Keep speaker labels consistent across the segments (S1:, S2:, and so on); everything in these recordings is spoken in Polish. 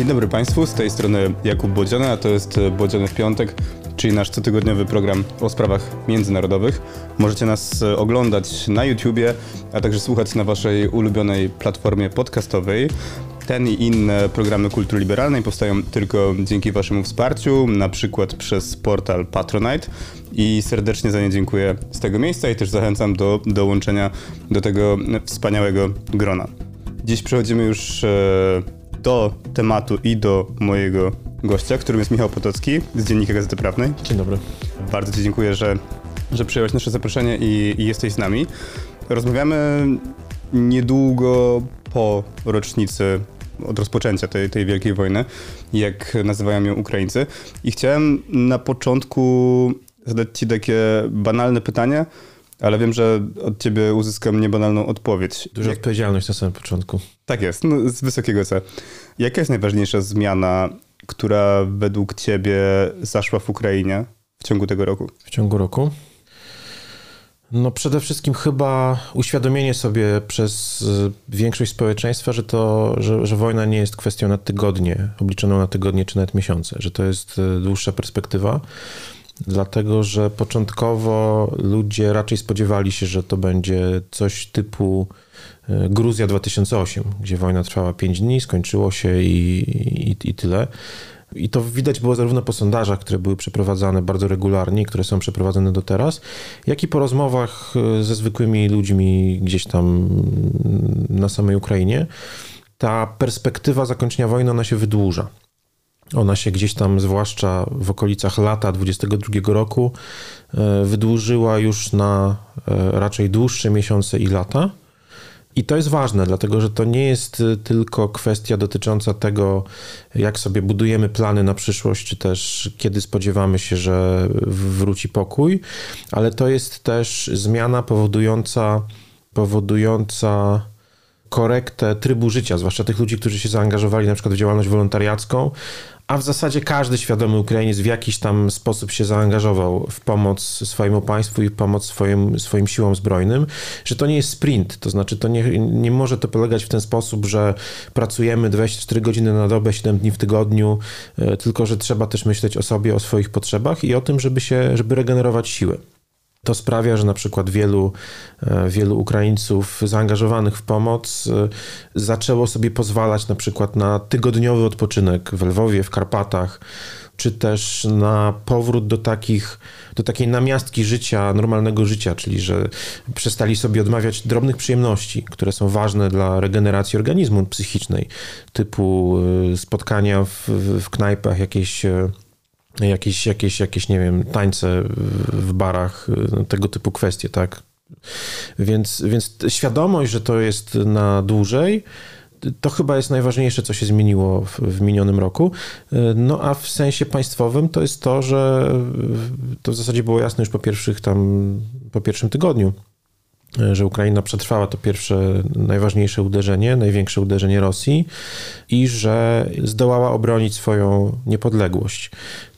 S1: Dzień dobry Państwu, z tej strony Jakub Bodziany, a to jest Bodziany w piątek, czyli nasz cotygodniowy program o sprawach międzynarodowych. Możecie nas oglądać na YouTubie, a także słuchać na Waszej ulubionej platformie podcastowej. Ten i inne programy kultury liberalnej powstają tylko dzięki Waszemu wsparciu, na przykład przez portal Patronite i serdecznie za nie dziękuję z tego miejsca i też zachęcam do dołączenia do tego wspaniałego grona. Dziś przechodzimy już e, do tematu i do mojego gościa, którym jest Michał Potocki z Dziennika Gazety Prawnej.
S2: Dzień dobry.
S1: Bardzo Ci dziękuję, że, że przyjąłeś nasze zaproszenie i, i jesteś z nami. Rozmawiamy niedługo po rocznicy od rozpoczęcia tej, tej wielkiej wojny, jak nazywają ją Ukraińcy. I chciałem na początku zadać Ci takie banalne pytanie, ale wiem, że od Ciebie uzyskam niebanalną odpowiedź.
S2: Duża jak... odpowiedzialność na samym początku.
S1: Tak jest, no, z wysokiego C. Jaka jest najważniejsza zmiana, która według Ciebie zaszła w Ukrainie w ciągu tego roku?
S2: W ciągu roku? No przede wszystkim chyba uświadomienie sobie przez y, większość społeczeństwa, że to, że, że wojna nie jest kwestią na tygodnie, obliczoną na tygodnie czy nawet miesiące, że to jest y, dłuższa perspektywa, dlatego że początkowo ludzie raczej spodziewali się, że to będzie coś typu y, Gruzja 2008, gdzie wojna trwała 5 dni, skończyło się i, i, i tyle. I to widać było zarówno po sondażach, które były przeprowadzane bardzo regularnie, które są przeprowadzane do teraz, jak i po rozmowach e, ze zwykłymi ludźmi gdzieś tam na samej Ukrainie. Ta perspektywa zakończenia wojny, ona się wydłuża. Ona się gdzieś tam, zwłaszcza w okolicach lata 22 roku, e, wydłużyła już na e, raczej dłuższe miesiące i lata. I to jest ważne, dlatego że to nie jest y, tylko kwestia dotycząca tego, jak sobie budujemy plany na przyszłość, czy też kiedy spodziewamy się, że wróci pokój, ale to jest też zmiana powodująca, powodująca korektę trybu życia, zwłaszcza tych ludzi, którzy się zaangażowali na przykład w działalność wolontariacką, a w zasadzie każdy świadomy Ukrainiec w jakiś tam sposób się zaangażował w pomoc swojemu państwu i pomoc swoim, swoim siłom zbrojnym, że to nie jest sprint, to znaczy to nie, nie może to polegać w ten sposób, że pracujemy 24 godziny na dobę, 7 dni w tygodniu, e, tylko że trzeba też myśleć o sobie, o swoich potrzebach i o tym, żeby się, żeby regenerować siły. To sprawia, że na przykład wielu, e, wielu Ukraińców zaangażowanych w pomoc e, zaczęło sobie pozwalać na przykład na tygodniowy odpoczynek w Lwowie, w Karpatach, czy też na powrót do takich, do takiej namiastki życia, normalnego życia, czyli że przestali sobie odmawiać drobnych przyjemności, które są ważne dla regeneracji organizmu psychicznej, typu e, spotkania w, w knajpach, jakieś jakieś, jakieś, jakieś, nie wiem, tańce w barach, no, tego typu kwestie, tak? Więc, więc świadomość, że to jest na dłużej, to chyba jest najważniejsze, co się zmieniło w, w, minionym roku. No a w sensie państwowym to jest to, że to w zasadzie było jasne już po pierwszych tam, po pierwszym tygodniu, że Ukraina przetrwała to pierwsze, najważniejsze uderzenie, największe uderzenie Rosji i że zdołała obronić swoją niepodległość.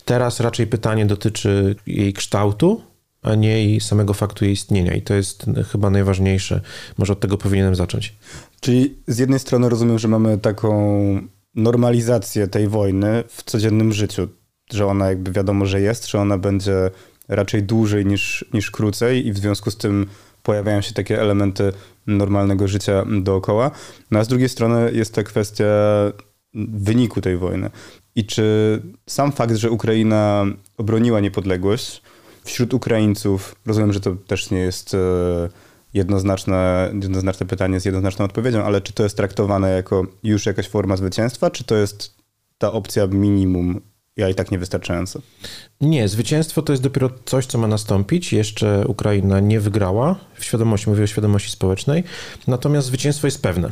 S2: Teraz raczej pytanie dotyczy jej kształtu, a nie jej samego faktu jej istnienia. I to jest chyba najważniejsze. Może od tego powinienem zacząć.
S1: Czyli z jednej strony rozumiem, że mamy taką normalizację tej wojny w codziennym życiu, że ona jakby wiadomo, że jest, że ona będzie raczej dłużej niż, niż krócej i w związku z tym pojawiają się takie elementy normalnego życia dookoła. No a z drugiej strony jest ta kwestia wyniku tej wojny. I czy sam fakt, że Ukraina obroniła niepodległość wśród Ukraińców, rozumiem, że to też nie jest e, jednoznaczne, jednoznaczne pytanie z jednoznaczną odpowiedzią, ale czy to jest traktowane jako już jakaś forma zwycięstwa, czy to jest ta opcja minimum ja i tak niewystarczająco.
S2: Nie, zwycięstwo to jest dopiero coś, co ma nastąpić. Jeszcze Ukraina nie wygrała, w świadomości, mówię o świadomości społecznej, natomiast zwycięstwo jest pewne.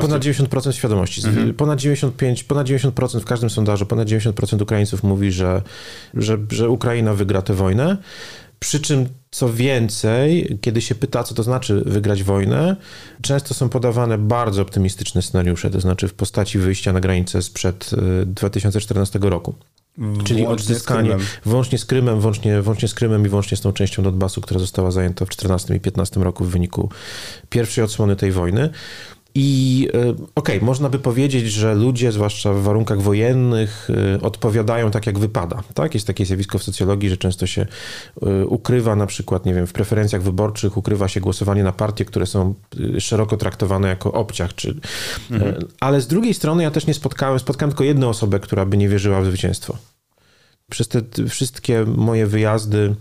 S2: Ponad 90% świadomości. Mhm. Ponad 95, ponad 90% w każdym sondażu, ponad 90% Ukraińców mówi, że, że, że Ukraina wygra tę wojnę. Przy czym, co więcej, kiedy się pyta, co to znaczy wygrać wojnę, często są podawane bardzo optymistyczne scenariusze, to znaczy w postaci wyjścia na granicę sprzed 2014 y, roku. Czyli odzyskanie włącznie z Krymem, włącznie, włącznie z Krymem i włącznie z tą częścią Donbasu, która została zajęta w 2014 i 2015 roku w wyniku pierwszej odsłony tej wojny. I e, okej, okay, można by powiedzieć, że ludzie, zwłaszcza w warunkach wojennych, e, odpowiadają tak, jak wypada. Tak? Jest takie zjawisko w socjologii, że często się e, ukrywa na przykład, nie wiem, w preferencjach wyborczych ukrywa się głosowanie na partie, które są szeroko traktowane jako obciach. Czy... Mhm. Ale z drugiej strony ja też nie spotkałem, spotkałem tylko jedną osobę, która by nie wierzyła w zwycięstwo. Przez te wszystkie moje wyjazdy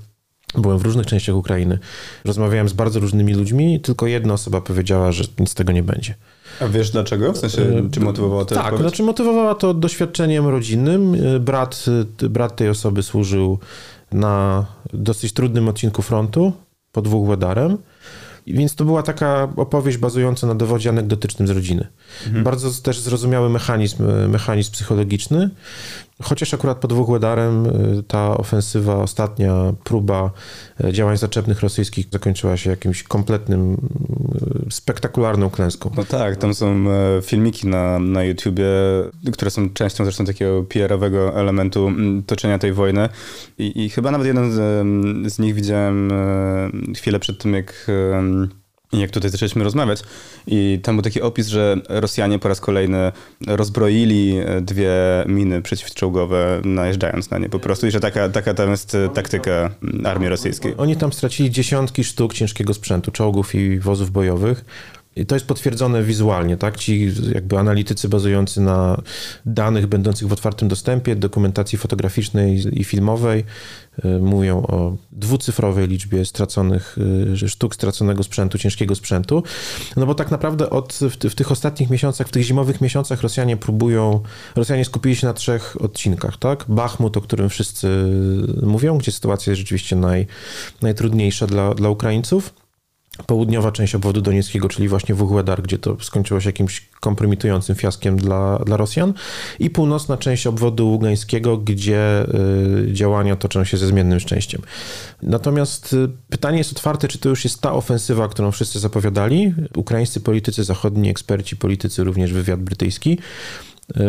S2: Byłem w różnych częściach Ukrainy. Rozmawiałem z bardzo różnymi ludźmi, tylko jedna osoba powiedziała, że nic z tego nie będzie.
S1: A wiesz dlaczego? W sensie, e, czy motywowała to?
S2: Tak, odpowiedź? znaczy motywowała to doświadczeniem rodzinnym. E, brat, e, brat tej osoby służył na dosyć trudnym odcinku frontu pod Wuchwedarem. Więc to była taka opowieść bazująca na dowodzie anegdotycznym z rodziny. Mhm. Bardzo też zrozumiały mechanizm, mechanizm psychologiczny. Chociaż akurat pod Wuchłedarem y, ta ofensywa, ostatnia próba y, działań zaczepnych rosyjskich zakończyła się jakimś kompletnym, y, spektakularną klęską.
S1: No tak, tam są e, filmiki na, na YouTubie, które są częścią zresztą takiego PR-owego elementu mm, toczenia tej wojny i, i chyba nawet jeden z, z nich widziałem e, chwilę przed tym, jak jak tutaj zaczęliśmy rozmawiać i tam był taki opis, że Rosjanie po raz kolejny rozbroili e, dwie miny przeciwczołgowe najeżdżając na nie po prostu i że taka, taka tam jest e, taktyka armii rosyjskiej.
S2: Oni tam stracili dziesiątki sztuk ciężkiego sprzętu, czołgów i wozów bojowych. I to jest potwierdzone wizualnie, tak? Ci jakby analitycy bazujący na danych będących w otwartym dostępie, dokumentacji fotograficznej i filmowej y, mówią o dwucyfrowej liczbie straconych y, sztuk straconego sprzętu, ciężkiego sprzętu. No bo tak naprawdę od, w, w tych ostatnich miesiącach, w tych zimowych miesiącach Rosjanie próbują, Rosjanie skupili się na trzech odcinkach, tak? Bachmut, o którym wszyscy mówią, gdzie sytuacja jest rzeczywiście naj, najtrudniejsza dla, dla Ukraińców południowa część obwodu donieckiego, czyli właśnie Wuchłedar, gdzie to skończyło się jakimś kompromitującym fiaskiem dla, dla Rosjan i północna część obwodu ługańskiego, gdzie y, działania toczą się ze zmiennym szczęściem. Natomiast y, pytanie jest otwarte, czy to już jest ta ofensywa, którą wszyscy zapowiadali. Ukraińscy politycy zachodni, eksperci, politycy, również wywiad brytyjski,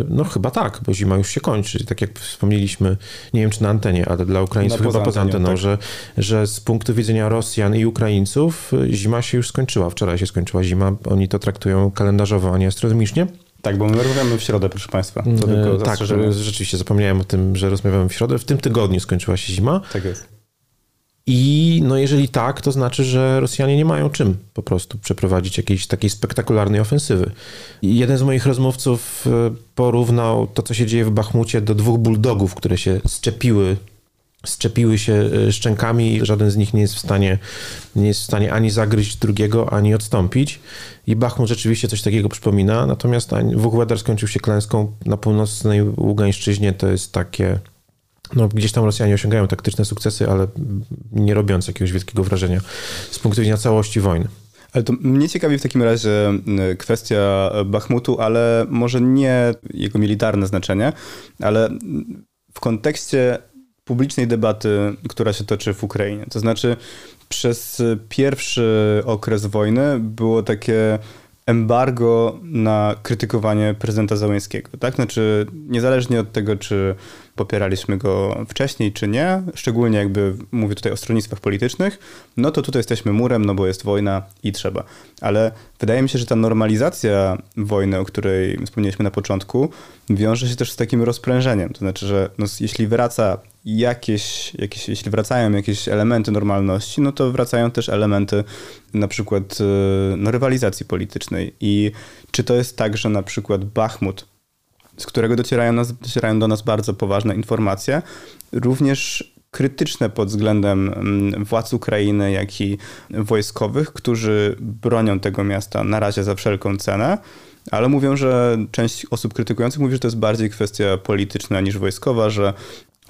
S2: no chyba tak, bo zima już się kończy. Tak jak wspomnieliśmy, nie wiem czy na antenie, ale dla Ukraińców chyba poza anteną, tak. że, że z punktu widzenia Rosjan i Ukraińców e, zima się już skończyła. Wczoraj się skończyła zima. Oni to traktują kalendarzowo, a nie astronomicznie.
S1: Tak, bo my rozmawiamy w środę, proszę Państwa.
S2: E, tak, rzeczywiście zapomniałem o tym, że rozmawiamy w środę. W tym tygodniu skończyła się zima.
S1: Tak jest.
S2: I no jeżeli tak, to znaczy, że Rosjanie nie mają czym po prostu przeprowadzić jakiejś takiej spektakularnej ofensywy. I jeden z moich rozmówców e, porównał to, co się dzieje w Bachmucie, do dwóch bulldogów, które się szczepiły szczepiły się e, szczękami i żaden z nich nie jest w stanie, nie jest w stanie ani zagryźć drugiego, ani odstąpić. I Bachmut rzeczywiście coś takiego przypomina, natomiast Wuchwedar skończył się klęską na północnej Ługańszczyźnie, to jest takie no, gdzieś tam Rosjanie osiągają taktyczne sukcesy, ale nie robiąc jakiegoś wielkiego wrażenia z punktu widzenia całości wojny.
S1: Ale to mnie ciekawi w takim razie kwestia Bachmutu, ale może nie jego militarne znaczenie, ale w kontekście publicznej debaty, która się toczy w Ukrainie. To znaczy, przez pierwszy okres wojny było takie embargo na krytykowanie prezydenta Załęskiego. Tak? Znaczy, niezależnie od tego, czy popieraliśmy go wcześniej, czy nie, szczególnie jakby mówię tutaj o stronnictwach politycznych, no to tutaj jesteśmy murem, no bo jest wojna i trzeba. Ale wydaje mi się, że ta normalizacja wojny, o której wspomnieliśmy na początku, wiąże się też z takim rozprężeniem. To znaczy, że no, jeśli wraca jakieś, jakieś, jeśli wracają jakieś elementy normalności, no to wracają też elementy na przykład no, rywalizacji politycznej. I czy to jest tak, że na przykład Bachmut z którego docierają, nas, docierają do nas bardzo poważne informacje, również krytyczne pod względem mm, władz Ukrainy, jak i wojskowych, którzy bronią tego miasta na razie za wszelką cenę. Ale mówią, że część osób krytykujących mówi, że to jest bardziej kwestia polityczna niż wojskowa, że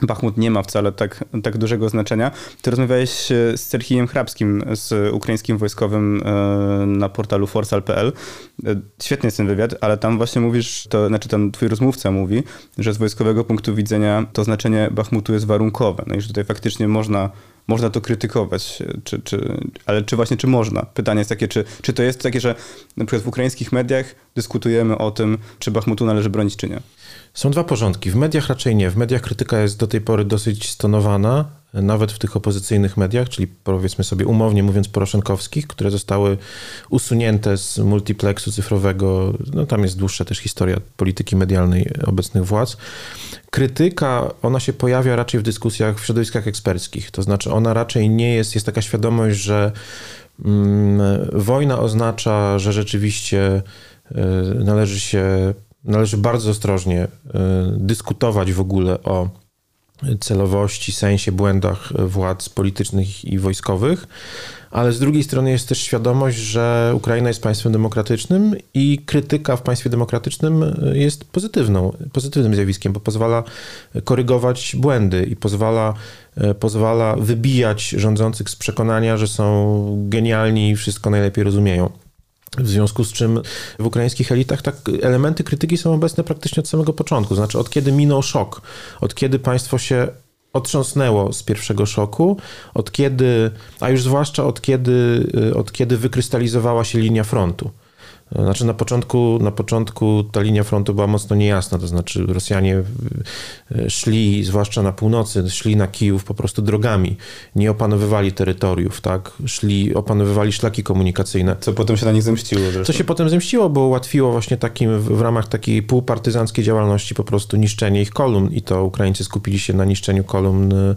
S1: Bachmut nie ma wcale tak, tak dużego znaczenia. Ty rozmawiałeś z Serhijem Hrabskim, z ukraińskim wojskowym e, na portalu forsal.pl. E, świetny jest ten wywiad, ale tam właśnie mówisz, to znaczy tam twój rozmówca mówi, że z wojskowego punktu widzenia to znaczenie Bachmutu jest warunkowe. No i że tutaj faktycznie można można to krytykować, czy, czy, ale czy właśnie, czy można? Pytanie jest takie, czy, czy to jest takie, że na przykład w ukraińskich mediach dyskutujemy o tym, czy Bachmutu należy bronić, czy nie?
S2: Są dwa porządki. W mediach raczej nie. W mediach krytyka jest do tej pory dosyć stonowana. nawet w tych opozycyjnych mediach, czyli powiedzmy sobie umownie mówiąc poroszenkowskich, które zostały usunięte z multiplexu cyfrowego, no tam jest dłuższa też historia polityki medialnej obecnych władz. Krytyka, ona się pojawia raczej w dyskusjach w środowiskach eksperckich, to znaczy ona raczej nie jest, jest taka świadomość, że mm, wojna oznacza, że rzeczywiście y, należy się, należy bardzo ostrożnie y, dyskutować w ogóle o celowości, sensie, błędach władz politycznych i wojskowych, ale z drugiej strony jest też świadomość, że Ukraina jest państwem demokratycznym i krytyka w państwie demokratycznym jest pozytywną, pozytywnym zjawiskiem, bo pozwala korygować błędy i pozwala, pozwala wybijać rządzących z przekonania, że są genialni i wszystko najlepiej rozumieją. W związku z czym w ukraińskich elitach tak elementy krytyki są obecne praktycznie od samego początku. Znaczy, od kiedy minął szok, od kiedy państwo się otrząsnęło z pierwszego szoku, od kiedy, a już zwłaszcza od kiedy, od kiedy wykrystalizowała się linia frontu. Znaczy na początku, na początku ta linia frontu była mocno niejasna, to znaczy Rosjanie e, szli, zwłaszcza na północy, szli na Kijów po prostu drogami, nie opanowywali terytoriów, tak? Szli, opanowywali szlaki komunikacyjne.
S1: Co potem się na nich zemściło
S2: zresztą. Co się potem zemściło, bo ułatwiło właśnie takim, w ramach takiej półpartyzanckiej działalności po prostu niszczenie ich kolumn i to Ukraińcy skupili się na niszczeniu kolumn e,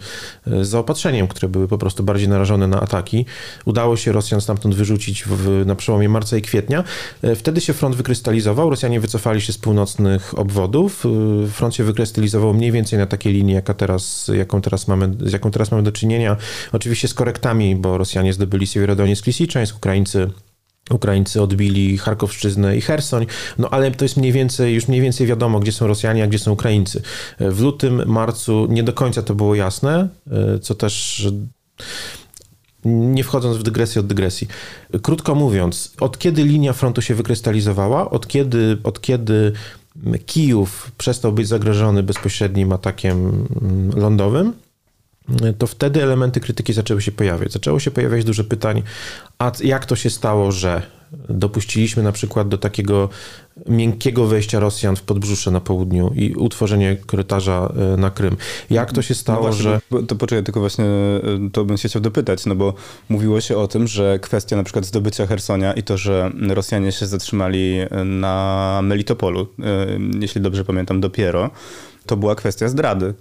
S2: z zaopatrzeniem, które były po prostu bardziej narażone na ataki. Udało się Rosjan stamtąd wyrzucić w, na przełomie marca i kwietnia. E, wtedy się front wykrystalizował, Rosjanie wycofali się z północnych obwodów. E, front się wykrystalizował mniej więcej na takiej linii, jaka teraz, jaką teraz mamy, z jaką teraz mamy do czynienia. Oczywiście z korektami, bo Rosjanie zdobyli Siewierodonieck, Lisiczańsk, Ukraińcy Ukraińcy odbili Charkowszczyznę i Hersoń, no ale to jest mniej więcej, już mniej więcej wiadomo, gdzie są Rosjanie, a gdzie są Ukraińcy. E, w lutym, marcu nie do końca to było jasne, co też nie wchodząc w dygresję od dygresji. Krótko mówiąc, od kiedy linia frontu się wykrystalizowała, od kiedy, od kiedy Kijów przestał być zagrożony bezpośrednim atakiem mm, lądowym, to wtedy elementy krytyki zaczęły się pojawiać. Zaczęło się pojawiać dużo pytań, a jak to się stało, że dopuściliśmy na przykład do takiego miękkiego wejścia Rosjan w podbrzusze na południu i utworzenie korytarza e, na Krym. Jak to się stało, no właśnie, że...
S1: To poczekaj, tylko właśnie e, to bym się chciał dopytać, no bo mówiło się o tym, że kwestia na przykład zdobycia Hersonia i to, że Rosjanie się zatrzymali na Melitopolu, e, jeśli dobrze pamiętam, dopiero, to była kwestia zdrady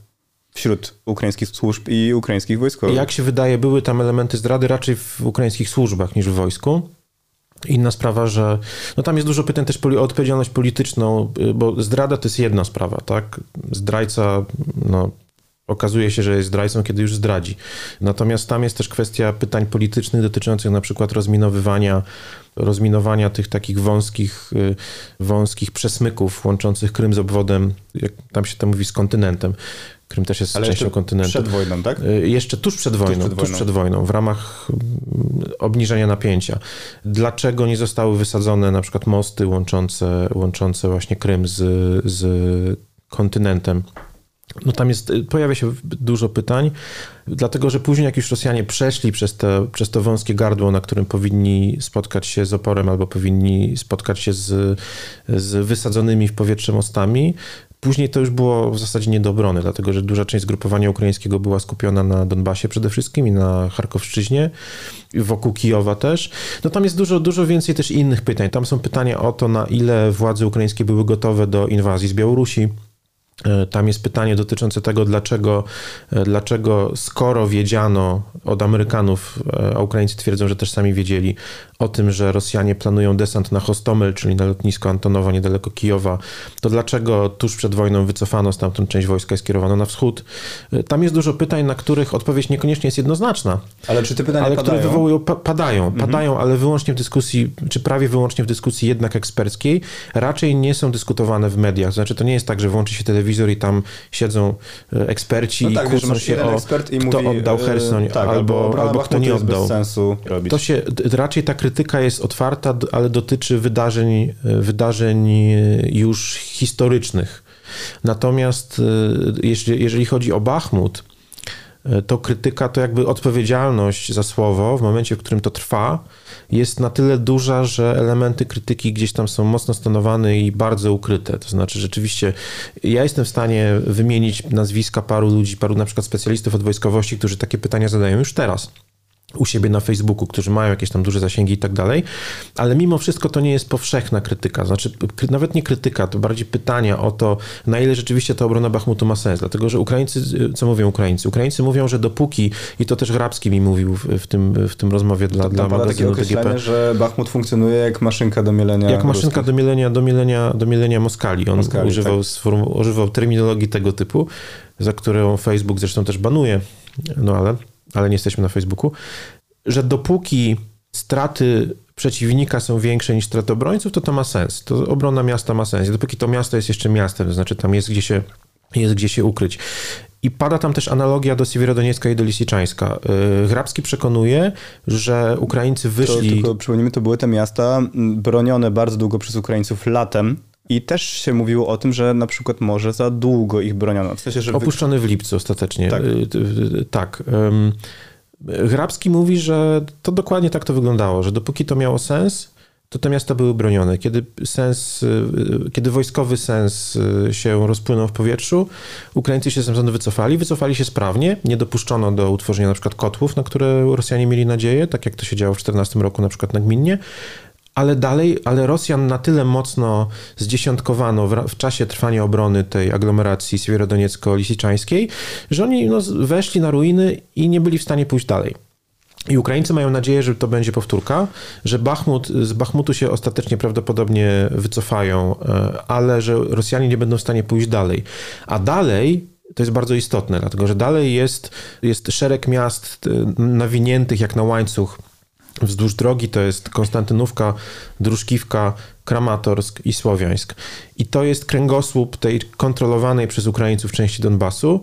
S1: wśród ukraińskich służb i ukraińskich wojskowych.
S2: Jak się wydaje, były tam elementy zdrady raczej w ukraińskich służbach niż w wojsku. Inna sprawa, że no tam jest dużo pytań też o odpowiedzialność polityczną, y, bo zdrada to jest jedna sprawa, tak? Zdrajca, no, okazuje się, że jest zdrajcą, kiedy już zdradzi. Natomiast tam jest też kwestia pytań politycznych dotyczących na przykład rozminowywania, rozminowania tych takich wąskich, y, wąskich przesmyków łączących Krym z obwodem, jak tam się to mówi, z kontynentem. Krym też jest Ale częścią kontynentu.
S1: Przed wojną, tak?
S2: Y, jeszcze tuż przed wojną, tuż przed wojną, tuż przed wojną w ramach mm, obniżenia napięcia. Dlaczego nie zostały wysadzone na przykład mosty łączące, łączące właśnie Krym z, z kontynentem? No tam jest, y, pojawia się dużo pytań, dlatego że później jak już Rosjanie przeszli przez, te, przez to wąskie gardło, na którym powinni spotkać się z oporem albo powinni spotkać się z, z wysadzonymi w powietrze mostami, Później to już było w zasadzie nie do obrony, dlatego że duża część zgrupowania ukraińskiego była skupiona na Donbasie przede wszystkim i na Charkowszczyźnie, wokół Kijowa też. No tam jest dużo, dużo więcej też innych pytań. Tam są pytania o to, na ile władze ukraińskie były gotowe do inwazji z Białorusi, E, tam jest pytanie dotyczące tego, dlaczego, e, dlaczego skoro wiedziano od Amerykanów, e, a Ukraińcy twierdzą, że też sami wiedzieli o tym, że Rosjanie planują desant na Hostomel, czyli na lotnisko Antonowa niedaleko Kijowa, to dlaczego tuż przed wojną wycofano stamtąd część wojska i skierowano na wschód? Tam jest dużo pytań, na których odpowiedź niekoniecznie jest jednoznaczna.
S1: Ale czy te pytania ale
S2: padają? które wywołują, pa, padają, mhm. padają, ale wyłącznie w dyskusji, czy prawie wyłącznie w dyskusji jednak eksperckiej, raczej nie są dyskutowane w mediach. Znaczy to nie jest tak, że włączy się telewizor i tam siedzą e, eksperci no tak, i kłócą się o kto mówi, oddał e, Hersoń tak, albo, albo, albo kto nie oddał.
S1: sensu robić.
S2: To się, raczej ta krytyka jest otwarta, ale dotyczy wydarzeń, e, wydarzeń już historycznych. Natomiast jeżeli, jeżeli chodzi o Bachmut, e, to krytyka, to jakby odpowiedzialność za słowo w momencie, w którym to trwa, jest na tyle duża, że elementy krytyki gdzieś tam są mocno stanowane i bardzo ukryte. To znaczy, rzeczywiście, ja jestem w stanie wymienić nazwiska paru ludzi, paru na przykład specjalistów od wojskowości, którzy takie pytania zadają już teraz u siebie na Facebooku, którzy mają jakieś tam duże zasięgi i tak dalej, ale mimo wszystko to nie jest powszechna krytyka, znaczy nawet nie krytyka, to bardziej pytania o to, na ile rzeczywiście ta obrona Bachmutu ma sens, dlatego, że Ukraińcy, co mówią Ukraińcy? Ukraińcy mówią, że dopóki, i to też Hrabski mi mówił w, tym, w tym rozmowie dla, dla magazynu DGP,
S1: że Bachmut funkcjonuje jak maszynka do mielenia
S2: Jak maszynka do mielenia, do mielenia, do mielenia Moskali. On Moskali, używał, tak. używał terminologii tego typu, za którą Facebook zresztą też banuje, no ale ale nie jesteśmy na Facebooku, że dopóki straty przeciwnika są większe niż straty obrońców, to to ma sens. To obrona miasta ma sens. Dopóki to miasto jest jeszcze miastem, to znaczy tam jest gdzie się, jest gdzie się ukryć. I pada tam też analogia do Siewierodoniecka i do Lisiczańska. Y, Hrabski przekonuje, że Ukraińcy wyszli...
S1: To, tylko przypomnijmy, to były te miasta bronione bardzo długo przez Ukraińców latem, i też się mówiło o tym, że na przykład może za długo ich broniono.
S2: W sensie, że Opuszczony w lipcu ostatecznie. Tak. Y, tak. Hrabski mówi, że to dokładnie tak to wyglądało, że dopóki to miało sens, to te miasta były bronione. Kiedy sens, y, kiedy wojskowy sens y, się rozpłynął w powietrzu, Ukraińcy się stamtąd wycofali, wycofali się sprawnie, nie dopuszczono do utworzenia na przykład kotłów, na które Rosjanie mieli nadzieję, tak jak to się działo w 14 roku na przykład nagminnie, ale dalej, ale Rosjan na tyle mocno zdziesiątkowano w, w czasie trwania obrony tej aglomeracji siewierodoniecko-lisiczańskiej, że oni no, weszli na ruiny i nie byli w stanie pójść dalej. I Ukraińcy mają nadzieję, że to będzie powtórka, że Bachmut, z Bachmutu się ostatecznie prawdopodobnie wycofają, e, ale że Rosjanie nie będą w stanie pójść dalej. A dalej to jest bardzo istotne, dlatego że dalej jest, jest szereg miast e, nawiniętych jak na łańcuch wzdłuż drogi to jest Konstantynówka, Druszkiwka, Kramatorsk i Słowiańsk. I to jest kręgosłup tej kontrolowanej przez Ukraińców części Donbasu.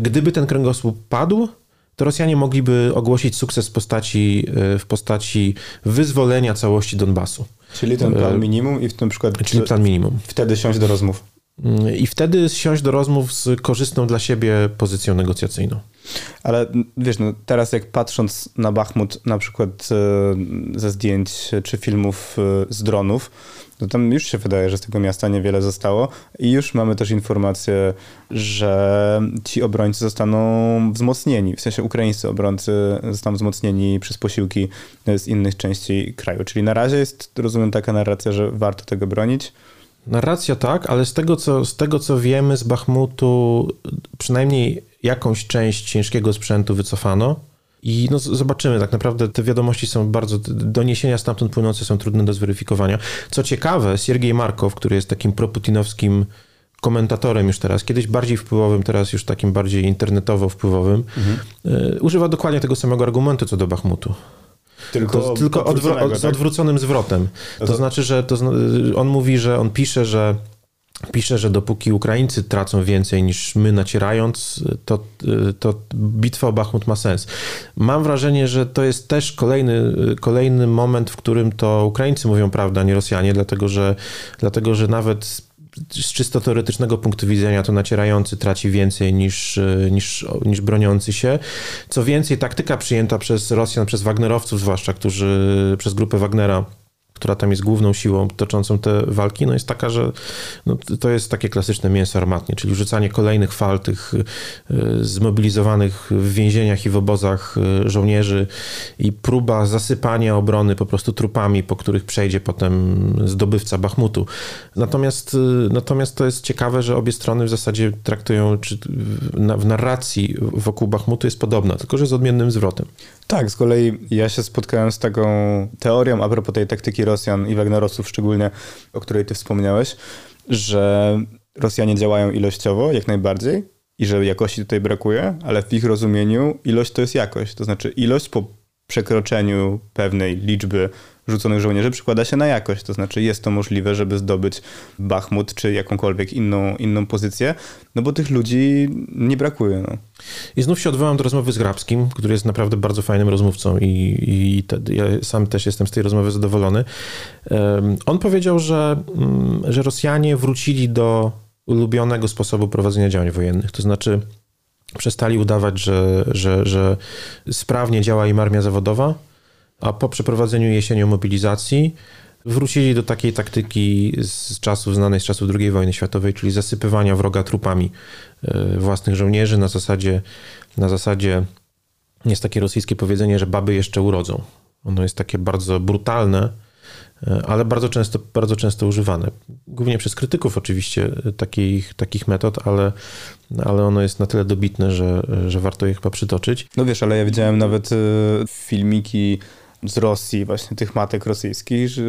S2: Gdyby ten kręgosłup padł, to Rosjanie mogliby ogłosić sukces w postaci, w postaci wyzwolenia całości Donbasu.
S1: Czyli ten plan minimum i w tym przykład...
S2: Czyli plan minimum.
S1: Wtedy siąść do rozmów.
S2: I wtedy siąść do rozmów z korzystną dla siebie pozycją negocjacyjną.
S1: Ale wiesz, no teraz jak patrząc na Bachmut na przykład e, ze zdjęć czy filmów e, z dronów, to tam już się wydaje, że z tego miasta niewiele zostało i już mamy też informację, że ci obrońcy zostaną wzmocnieni, w sensie ukraińscy obrońcy zostaną wzmocnieni przez posiłki z innych części kraju. Czyli na razie jest, rozumiem, taka narracja, że warto tego bronić.
S2: Narracja tak, ale z tego, co, z tego co wiemy z Bachmutu, przynajmniej jakąś część ciężkiego sprzętu wycofano. I no zobaczymy, tak naprawdę te wiadomości są bardzo, doniesienia stamtąd płynące są trudne do zweryfikowania. Co ciekawe, Siergiej Markow, który jest takim proputinowskim komentatorem już teraz, kiedyś bardziej wpływowym, teraz już takim bardziej internetowo wpływowym, mhm. y, używa dokładnie tego samego argumentu co do Bachmutu. Tylko, to, tylko odwró- z tak? odwróconym zwrotem. To znaczy, że to, on mówi, że on pisze, że pisze, że dopóki Ukraińcy tracą więcej niż my nacierając, to, to bitwa o Bachmut ma sens. Mam wrażenie, że to jest też kolejny, kolejny moment, w którym to Ukraińcy mówią prawdę, a nie Rosjanie, dlatego że, dlatego, że nawet z czysto teoretycznego punktu widzenia to nacierający traci więcej niż, niż, niż broniący się. Co więcej, taktyka przyjęta przez Rosjan, przez Wagnerowców zwłaszcza, którzy przez grupę Wagnera która tam jest główną siłą toczącą te walki, no jest taka, że no, to jest takie klasyczne mięso armatnie, czyli rzucanie kolejnych fal tych y, zmobilizowanych w więzieniach i w obozach y, żołnierzy i próba zasypania obrony po prostu trupami, po których przejdzie potem zdobywca Bachmutu. Natomiast, y, natomiast to jest ciekawe, że obie strony w zasadzie traktują, czy w narracji wokół Bachmutu jest podobna, tylko że z odmiennym zwrotem.
S1: Tak, z kolei ja się spotkałem z taką teorią a propos tej taktyki Rosjan i Wagnerowców szczególnie, o której ty wspomniałeś, że Rosjanie działają ilościowo jak najbardziej i że jakości tutaj brakuje, ale w ich rozumieniu ilość to jest jakość. To znaczy ilość po przekroczeniu pewnej liczby rzuconych żołnierzy przykłada się na jakość. To znaczy jest to możliwe, żeby zdobyć Bachmut czy jakąkolwiek inną, inną pozycję, no bo tych ludzi nie brakuje. No.
S2: I znów się odwołam do rozmowy z Grabskim, który jest naprawdę bardzo fajnym rozmówcą i, i te, ja sam też jestem z tej rozmowy zadowolony. Um, on powiedział, że, um, że Rosjanie wrócili do ulubionego sposobu prowadzenia działań wojennych, to znaczy Przestali udawać, że, że, że sprawnie działa im armia zawodowa, a po przeprowadzeniu jesienią mobilizacji wrócili do takiej taktyki z czasów znanej z czasów II wojny światowej, czyli zasypywania wroga trupami e, własnych żołnierzy na zasadzie, na zasadzie jest takie rosyjskie powiedzenie, że baby jeszcze urodzą. Ono jest takie bardzo brutalne, e, ale bardzo często, bardzo często używane. Głównie przez krytyków oczywiście e, takich, takich metod, ale, ale ono jest na tyle dobitne, że, że warto je chyba przytoczyć.
S1: No wiesz, ale ja widziałem nawet filmiki z Rosji, właśnie tych matek rosyjskich, że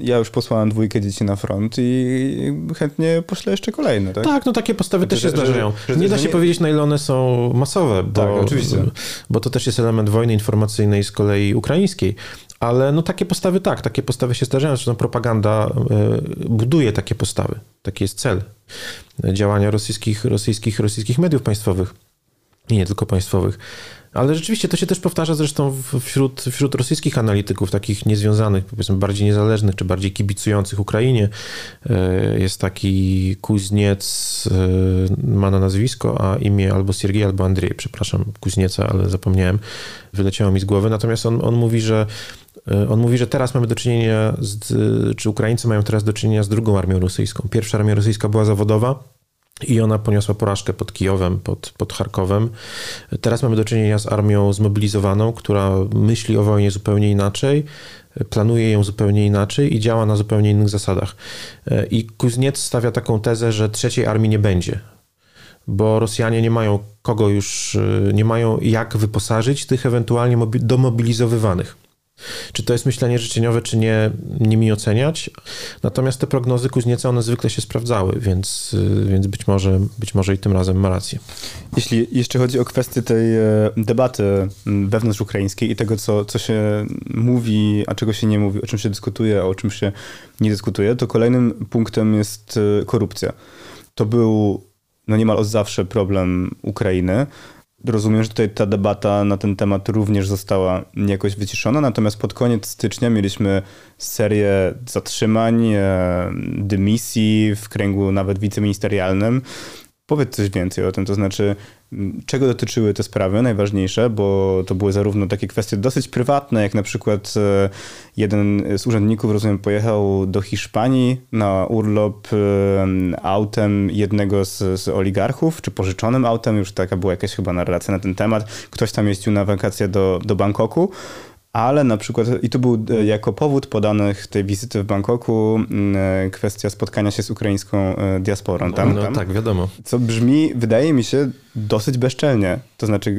S1: ja już posłałem dwójkę dzieci na front i chętnie poślę jeszcze kolejne, tak?
S2: Tak, no takie postawy też się zdarzają. Że, że, nie da się nie... powiedzieć, na ile one są masowe, bo, tak, oczywiście. bo to też jest element wojny informacyjnej z kolei ukraińskiej. Ale no takie postawy tak, takie postawy się zdarzają. Zresztą propaganda e, buduje takie postawy. Taki jest cel działania rosyjskich, rosyjskich, rosyjskich mediów państwowych i nie tylko państwowych. Ale rzeczywiście to się też powtarza zresztą wśród, wśród rosyjskich analityków, takich niezwiązanych, powiedzmy bardziej niezależnych, czy bardziej kibicujących Ukrainie. E, jest taki Kuzniec, e, ma na nazwisko, a imię albo Siergiej, albo Andrzej, przepraszam, Kuznieca, ale zapomniałem, wyleciało mi z głowy. Natomiast on, on mówi, że e, on mówi, że teraz mamy do czynienia, z, czy Ukraińcy mają teraz do czynienia z drugą armią rosyjską. Pierwsza armia rosyjska była zawodowa, i ona poniosła porażkę pod Kijowem, pod, pod Charkowem. Teraz mamy do czynienia z armią zmobilizowaną, która myśli o wojnie zupełnie inaczej, planuje ją zupełnie inaczej i działa na zupełnie innych zasadach. I Kuzniec stawia taką tezę, że trzeciej armii nie będzie, bo Rosjanie nie mają kogo już, nie mają jak wyposażyć tych ewentualnie domobilizowywanych. Czy to jest myślenie życzeniowe, czy nie, nie mi oceniać. Natomiast te prognozy Kuznieca, one zwykle się sprawdzały, więc, więc być, może, być może i tym razem ma rację.
S1: Jeśli jeszcze chodzi o kwestię tej e, debaty wewnątrz ukraińskiej i tego, co, co się mówi, a czego się nie mówi, o czym się dyskutuje, a o czym się nie dyskutuje, to kolejnym punktem jest e, korupcja. To był no niemal od zawsze problem Ukrainy. Rozumiem, że tutaj ta debata na ten temat również została jakoś wyciszona, natomiast pod koniec stycznia mieliśmy serię zatrzymań, e, dymisji w kręgu nawet wiceministerialnym. Powiedz coś więcej o tym, to znaczy czego dotyczyły te sprawy najważniejsze, bo to były zarówno takie kwestie dosyć prywatne, jak na przykład e, jeden z urzędników, rozumiem, pojechał do Hiszpanii na urlop e, autem jednego z, z oligarchów, czy pożyczonym autem, już taka była jakaś chyba narracja na ten temat. Ktoś tam jeździł na wakacje do, do Bangkoku ale na przykład, i to był e, jako powód podanych tej wizyty w Bangkoku, e, kwestia spotkania się z ukraińską e, diasporą. Tam,
S2: no,
S1: tam,
S2: tak, wiadomo.
S1: Co brzmi, wydaje mi się, dosyć bezczelnie, to znaczy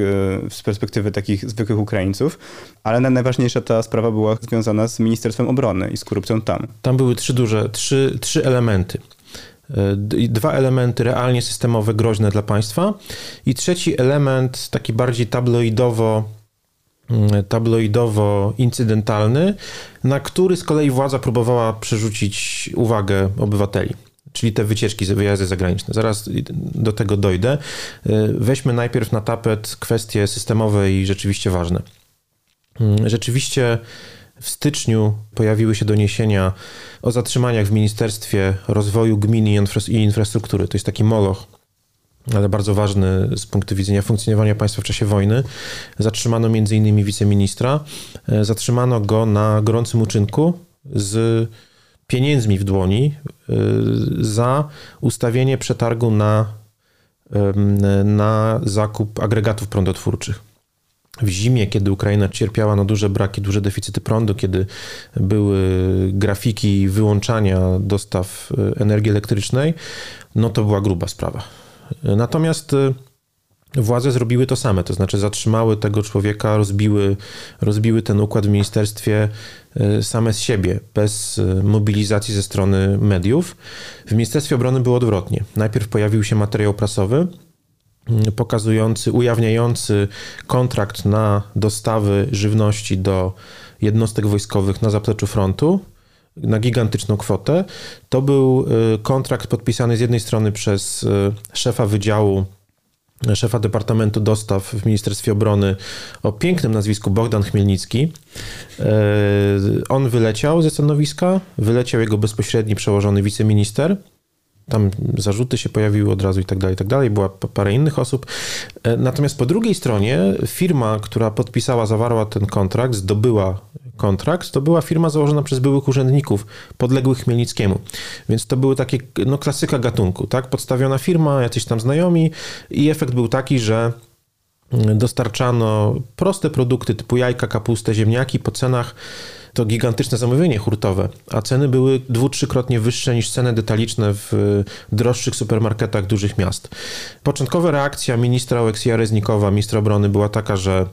S1: z perspektywy takich zwykłych Ukraińców, ale najważniejsza ta sprawa była związana z Ministerstwem Obrony i z korupcją tam.
S2: Tam były trzy duże, trzy, trzy elementy dwa elementy realnie systemowe, groźne dla państwa i trzeci element taki bardziej tabloidowo Mm, tabloidowo-incydentalny, na który z kolei władza próbowała przerzucić uwagę obywateli czyli te wycieczki, wyjazdy zagraniczne. Zaraz do tego dojdę. Y, weźmy najpierw na tapet kwestie systemowe i rzeczywiście ważne. Mm, rzeczywiście w styczniu pojawiły się doniesienia o zatrzymaniach w Ministerstwie Rozwoju Gminy i Infrastruktury. To jest taki moloch ale bardzo ważny z punktu widzenia funkcjonowania państwa w czasie wojny. Zatrzymano m.in. wiceministra. E, zatrzymano go na gorącym uczynku z pieniędzmi w dłoni e, za ustawienie przetargu na, na zakup agregatów prądotwórczych. W zimie, kiedy Ukraina cierpiała na duże braki, duże deficyty prądu, kiedy były grafiki wyłączania dostaw e, energii elektrycznej, no to była gruba sprawa Natomiast y, władze zrobiły to same, to znaczy zatrzymały tego człowieka, rozbiły, rozbiły ten układ w ministerstwie y, same z siebie, bez y, mobilizacji ze strony mediów. W Ministerstwie Obrony było odwrotnie. Najpierw pojawił się materiał prasowy, pokazujący, ujawniający kontrakt na dostawy żywności do jednostek wojskowych na zapleczu frontu na gigantyczną kwotę. To był y, kontrakt podpisany z jednej strony przez y, szefa wydziału szefa Departamentu Dostaw w Ministerstwie Obrony o pięknym nazwisku Bogdan Chmielnicki. Y, on wyleciał ze stanowiska, wyleciał jego bezpośredni przełożony wiceminister tam zarzuty się pojawiły od razu i tak dalej, i tak dalej. Była parę innych osób. E, natomiast po drugiej stronie firma, która podpisała, zawarła ten kontrakt, zdobyła kontrakt, to była firma założona przez byłych urzędników podległych Chmielnickiemu. Więc to były takie, no klasyka gatunku, tak? Podstawiona firma, jacyś tam znajomi i efekt był taki, że dostarczano proste produkty typu jajka, kapustę, ziemniaki po cenach to gigantyczne zamówienie hurtowe, a ceny były dwu, trzykrotnie wyższe niż ceny detaliczne w droższych supermarketach dużych miast. Początkowa reakcja ministra Oleksija Reznikowa, ministra obrony była taka, że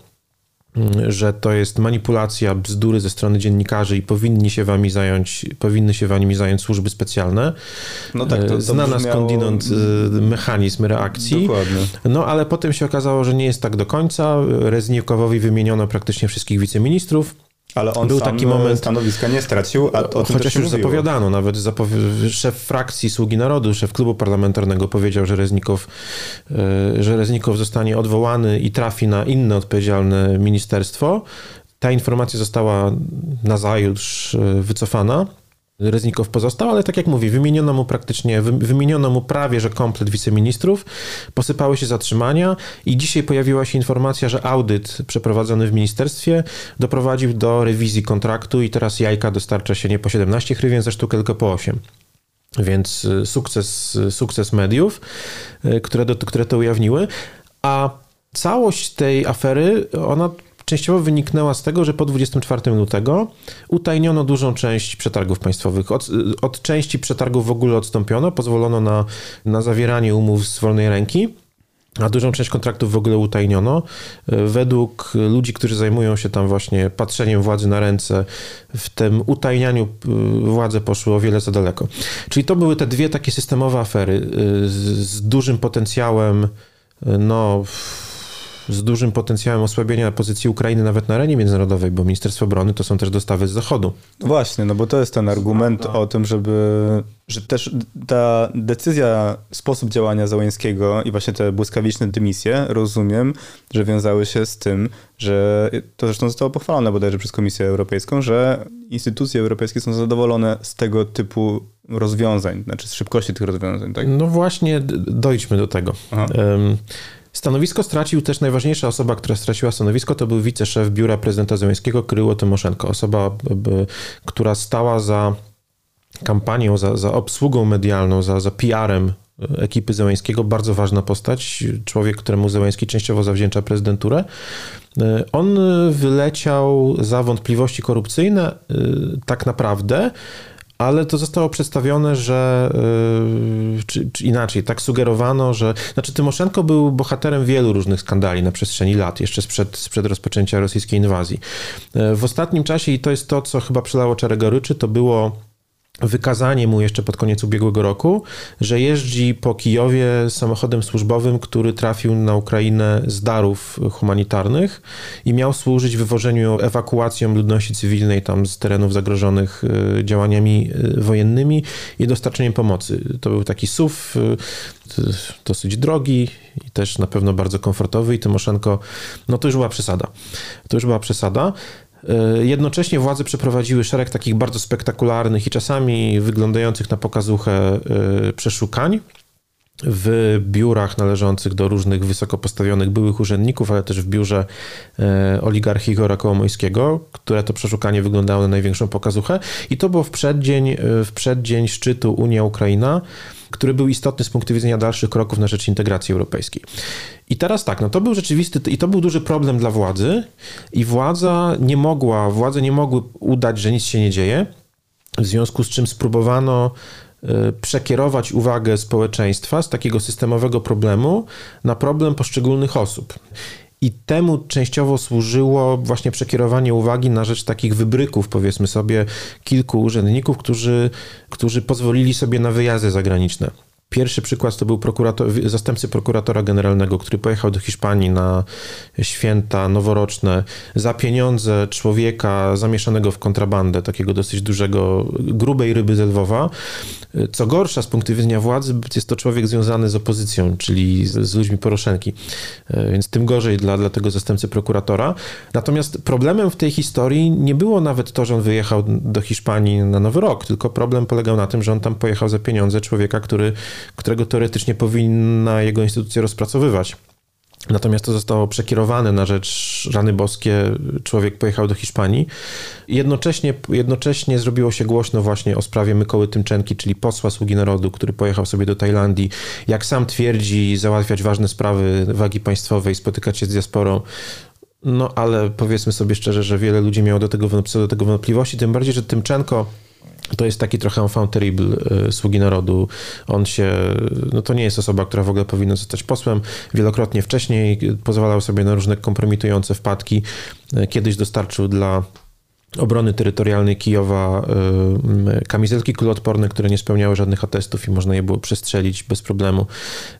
S2: że to jest manipulacja, bzdury ze strony dziennikarzy i powinni się wami zająć, powinny się wami zająć służby specjalne. No tak, to, to Znana brzmiało... skądinąd y, mechanizm reakcji. Dokładnie. No ale potem się okazało, że nie jest tak do końca. Reznikowowi wymieniono praktycznie wszystkich wiceministrów.
S1: Ale on był taki moment stanowiska nie stracił, a o
S2: tym chociaż już mówiło. zapowiadano, nawet zapowi- szef frakcji Sługi Narodu, szef klubu parlamentarnego powiedział, że Reznikow, e, że Reznikow zostanie odwołany i trafi na inne odpowiedzialne ministerstwo. Ta informacja została nazajutrz e, wycofana. Reznikow pozostał, ale tak jak mówię, wymieniono mu praktycznie, wymieniono mu prawie, że komplet wiceministrów, posypały się zatrzymania i dzisiaj pojawiła się informacja, że audyt przeprowadzony w ministerstwie doprowadził do rewizji kontraktu i teraz jajka dostarcza się nie po 17 hrywien za sztukę, tylko po 8. Więc y, sukces, y, sukces mediów, y, które, do, które to ujawniły, a całość tej afery, ona częściowo wyniknęła z tego, że po 24 lutego utajniono dużą część przetargów państwowych. Od, od części przetargów w ogóle odstąpiono, pozwolono na, na zawieranie umów z wolnej ręki. A dużą część kontraktów w ogóle utajniono. Według ludzi, którzy zajmują się tam właśnie patrzeniem władzy na ręce, w tym utajnianiu y, władze poszły o wiele za daleko. Czyli to były te dwie takie systemowe afery y, z, z dużym potencjałem, y, no z dużym potencjałem osłabienia pozycji Ukrainy nawet na arenie międzynarodowej, bo Ministerstwo Obrony to są też dostawy z Zachodu.
S1: No właśnie, no bo to jest ten argument o tym, żeby, że też ta decyzja, sposób działania Załańskiego i właśnie te błyskawiczne dymisje, rozumiem, że wiązały się z tym, że to zresztą zostało pochwalone bodajże przez Komisję Europejską, że instytucje europejskie są zadowolone z tego typu rozwiązań, znaczy z szybkości tych rozwiązań, tak?
S2: No właśnie, dojdźmy do tego. Um, Stanowisko stracił też najważniejsza osoba, która straciła stanowisko, to był wiceszef biura prezydenta Zełenskiego, Kryło Tymoszenko. Osoba, która stała za kampanią, za, za obsługą medialną, za, za PR-em ekipy Zełenskiego, bardzo ważna postać, człowiek, któremu Zełenski częściowo zawdzięcza prezydenturę. On wyleciał za wątpliwości korupcyjne tak naprawdę, ale to zostało przedstawione, że yy, czy, czy, inaczej, tak sugerowano, że znaczy Tymoszenko był bohaterem wielu różnych skandali na przestrzeni lat, jeszcze sprzed, sprzed rozpoczęcia rosyjskiej inwazji. Yy, w ostatnim czasie, i to jest to, co chyba przelało czarę goryczy, to było wykazanie mu jeszcze pod koniec ubiegłego roku, że jeździ po Kijowie samochodem służbowym, który trafił na Ukrainę z darów humanitarnych i miał służyć wywożeniu, ewakuacją ludności cywilnej tam z terenów zagrożonych e, działaniami e, wojennymi i dostarczeniem pomocy. To był taki SUV e, dosyć drogi i też na pewno bardzo komfortowy i Tymoszenko, no to już była przesada. To już była przesada. E, jednocześnie władze przeprowadziły szereg takich bardzo spektakularnych i czasami wyglądających na pokazuchę e, przeszukań w biurach należących do różnych wysoko postawionych byłych urzędników, ale też w biurze e, oligarchii Igora Kołomojskiego, które to przeszukanie wyglądało na największą pokazuchę. I to było w przeddzień, w przeddzień szczytu Unia-Ukraina, który był istotny z punktu widzenia dalszych kroków na rzecz integracji europejskiej. I teraz tak, no to był rzeczywisty, i to był duży problem dla władzy i władza nie mogła, władze nie mogły udać, że nic się nie dzieje, w związku z czym spróbowano e, przekierować uwagę społeczeństwa z takiego systemowego problemu na problem poszczególnych osób. I temu częściowo służyło właśnie przekierowanie uwagi na rzecz takich wybryków, powiedzmy sobie, kilku urzędników, którzy, którzy pozwolili sobie na wyjazdy zagraniczne. Pierwszy przykład to był prokurator, zastępcy prokuratora generalnego, który pojechał do Hiszpanii na święta noworoczne za pieniądze człowieka zamieszanego w kontrabandę, takiego dosyć dużego, grubej ryby z Lwowa. Co gorsza, z punktu widzenia władzy, jest to człowiek związany z opozycją, czyli z, z ludźmi Poroszenki. Więc tym gorzej dla, dla tego zastępcy prokuratora. Natomiast problemem w tej historii nie było nawet to, że on wyjechał do Hiszpanii na Nowy Rok, tylko problem polegał na tym, że on tam pojechał za pieniądze człowieka, który, którego teoretycznie powinna jego instytucja rozpracowywać. Natomiast to zostało przekierowane na rzecz rany boskie. Człowiek pojechał do Hiszpanii. Jednocześnie, jednocześnie zrobiło się głośno właśnie o sprawie Mykoły Tymczenki, czyli posła Sługi Narodu, który pojechał sobie do Tajlandii. Jak sam twierdzi, załatwiać ważne sprawy wagi państwowej, spotykać się z diasporą. No ale powiedzmy sobie szczerze, że wiele ludzi miało do tego, do tego wątpliwości, tym bardziej, że Tymczenko to jest taki trochę enfant terrible y, sługi narodu. On się, no to nie jest osoba, która w ogóle powinna zostać posłem. Wielokrotnie wcześniej pozwalał sobie na różne kompromitujące wpadki. Y, kiedyś dostarczył dla obrony terytorialnej Kijowa y, kamizelki kuloodporne, które nie spełniały żadnych atestów i można je było przestrzelić bez problemu.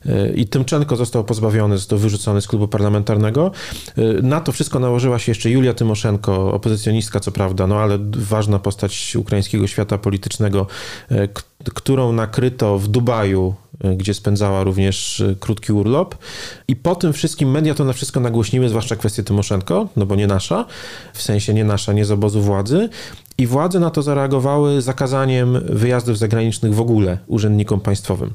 S2: Y, I Tymczenko został pozbawiony, został wyrzucony z klubu parlamentarnego. Y, na to wszystko nałożyła się jeszcze Julia Tymoszenko, opozycjonistka co prawda, no ale ważna postać ukraińskiego świata politycznego, którą nakryto w Dubaju gdzie spędzała również e, krótki urlop. I po tym wszystkim media to na wszystko nagłośniły, zwłaszcza kwestię Tymoszenko, no bo nie nasza, w sensie nie nasza, nie z obozu władzy. I władze na to zareagowały zakazaniem wyjazdów zagranicznych w ogóle urzędnikom państwowym.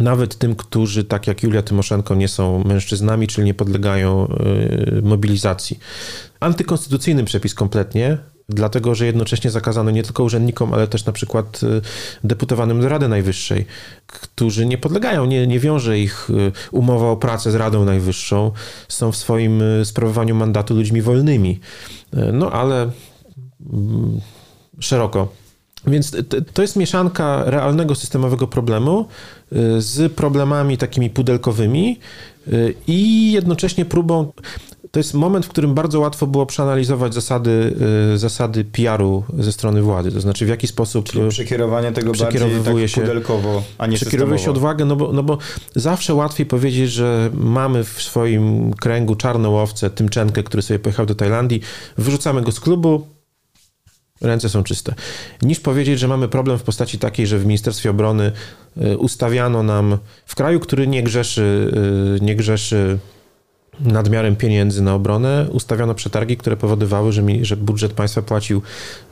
S2: Nawet tym, którzy, tak jak Julia Tymoszenko, nie są mężczyznami, czyli nie podlegają e, mobilizacji. Antykonstytucyjny przepis kompletnie, dlatego że jednocześnie zakazano nie tylko urzędnikom, ale też na przykład y, deputowanym do Rady Najwyższej, którzy nie podlegają, nie, nie wiąże ich y, umowa o pracę z Radą Najwyższą, są w swoim y, sprawowaniu mandatu ludźmi wolnymi. No ale mm, szeroko. Więc to jest mieszanka realnego systemowego problemu z problemami takimi pudelkowymi i jednocześnie próbą to jest moment, w którym bardzo łatwo było przeanalizować zasady, y, zasady PR-u ze strony władzy, to znaczy w jaki sposób
S1: Czyli przekierowanie tego przekierowuje tak pudelkowo, a nie
S2: Przekierowuje się odwagę, no bo, no bo zawsze łatwiej powiedzieć, że mamy w swoim kręgu czarne łowce, Tymczenkę, który sobie pojechał do Tajlandii, wyrzucamy go z klubu, ręce są czyste. Niż powiedzieć, że mamy problem w postaci takiej, że w Ministerstwie Obrony y, ustawiano nam w kraju, który nie grzeszy, y, nie grzeszy nadmiarem pieniędzy na obronę ustawiono przetargi, które powodowały, że, mi, że budżet państwa płacił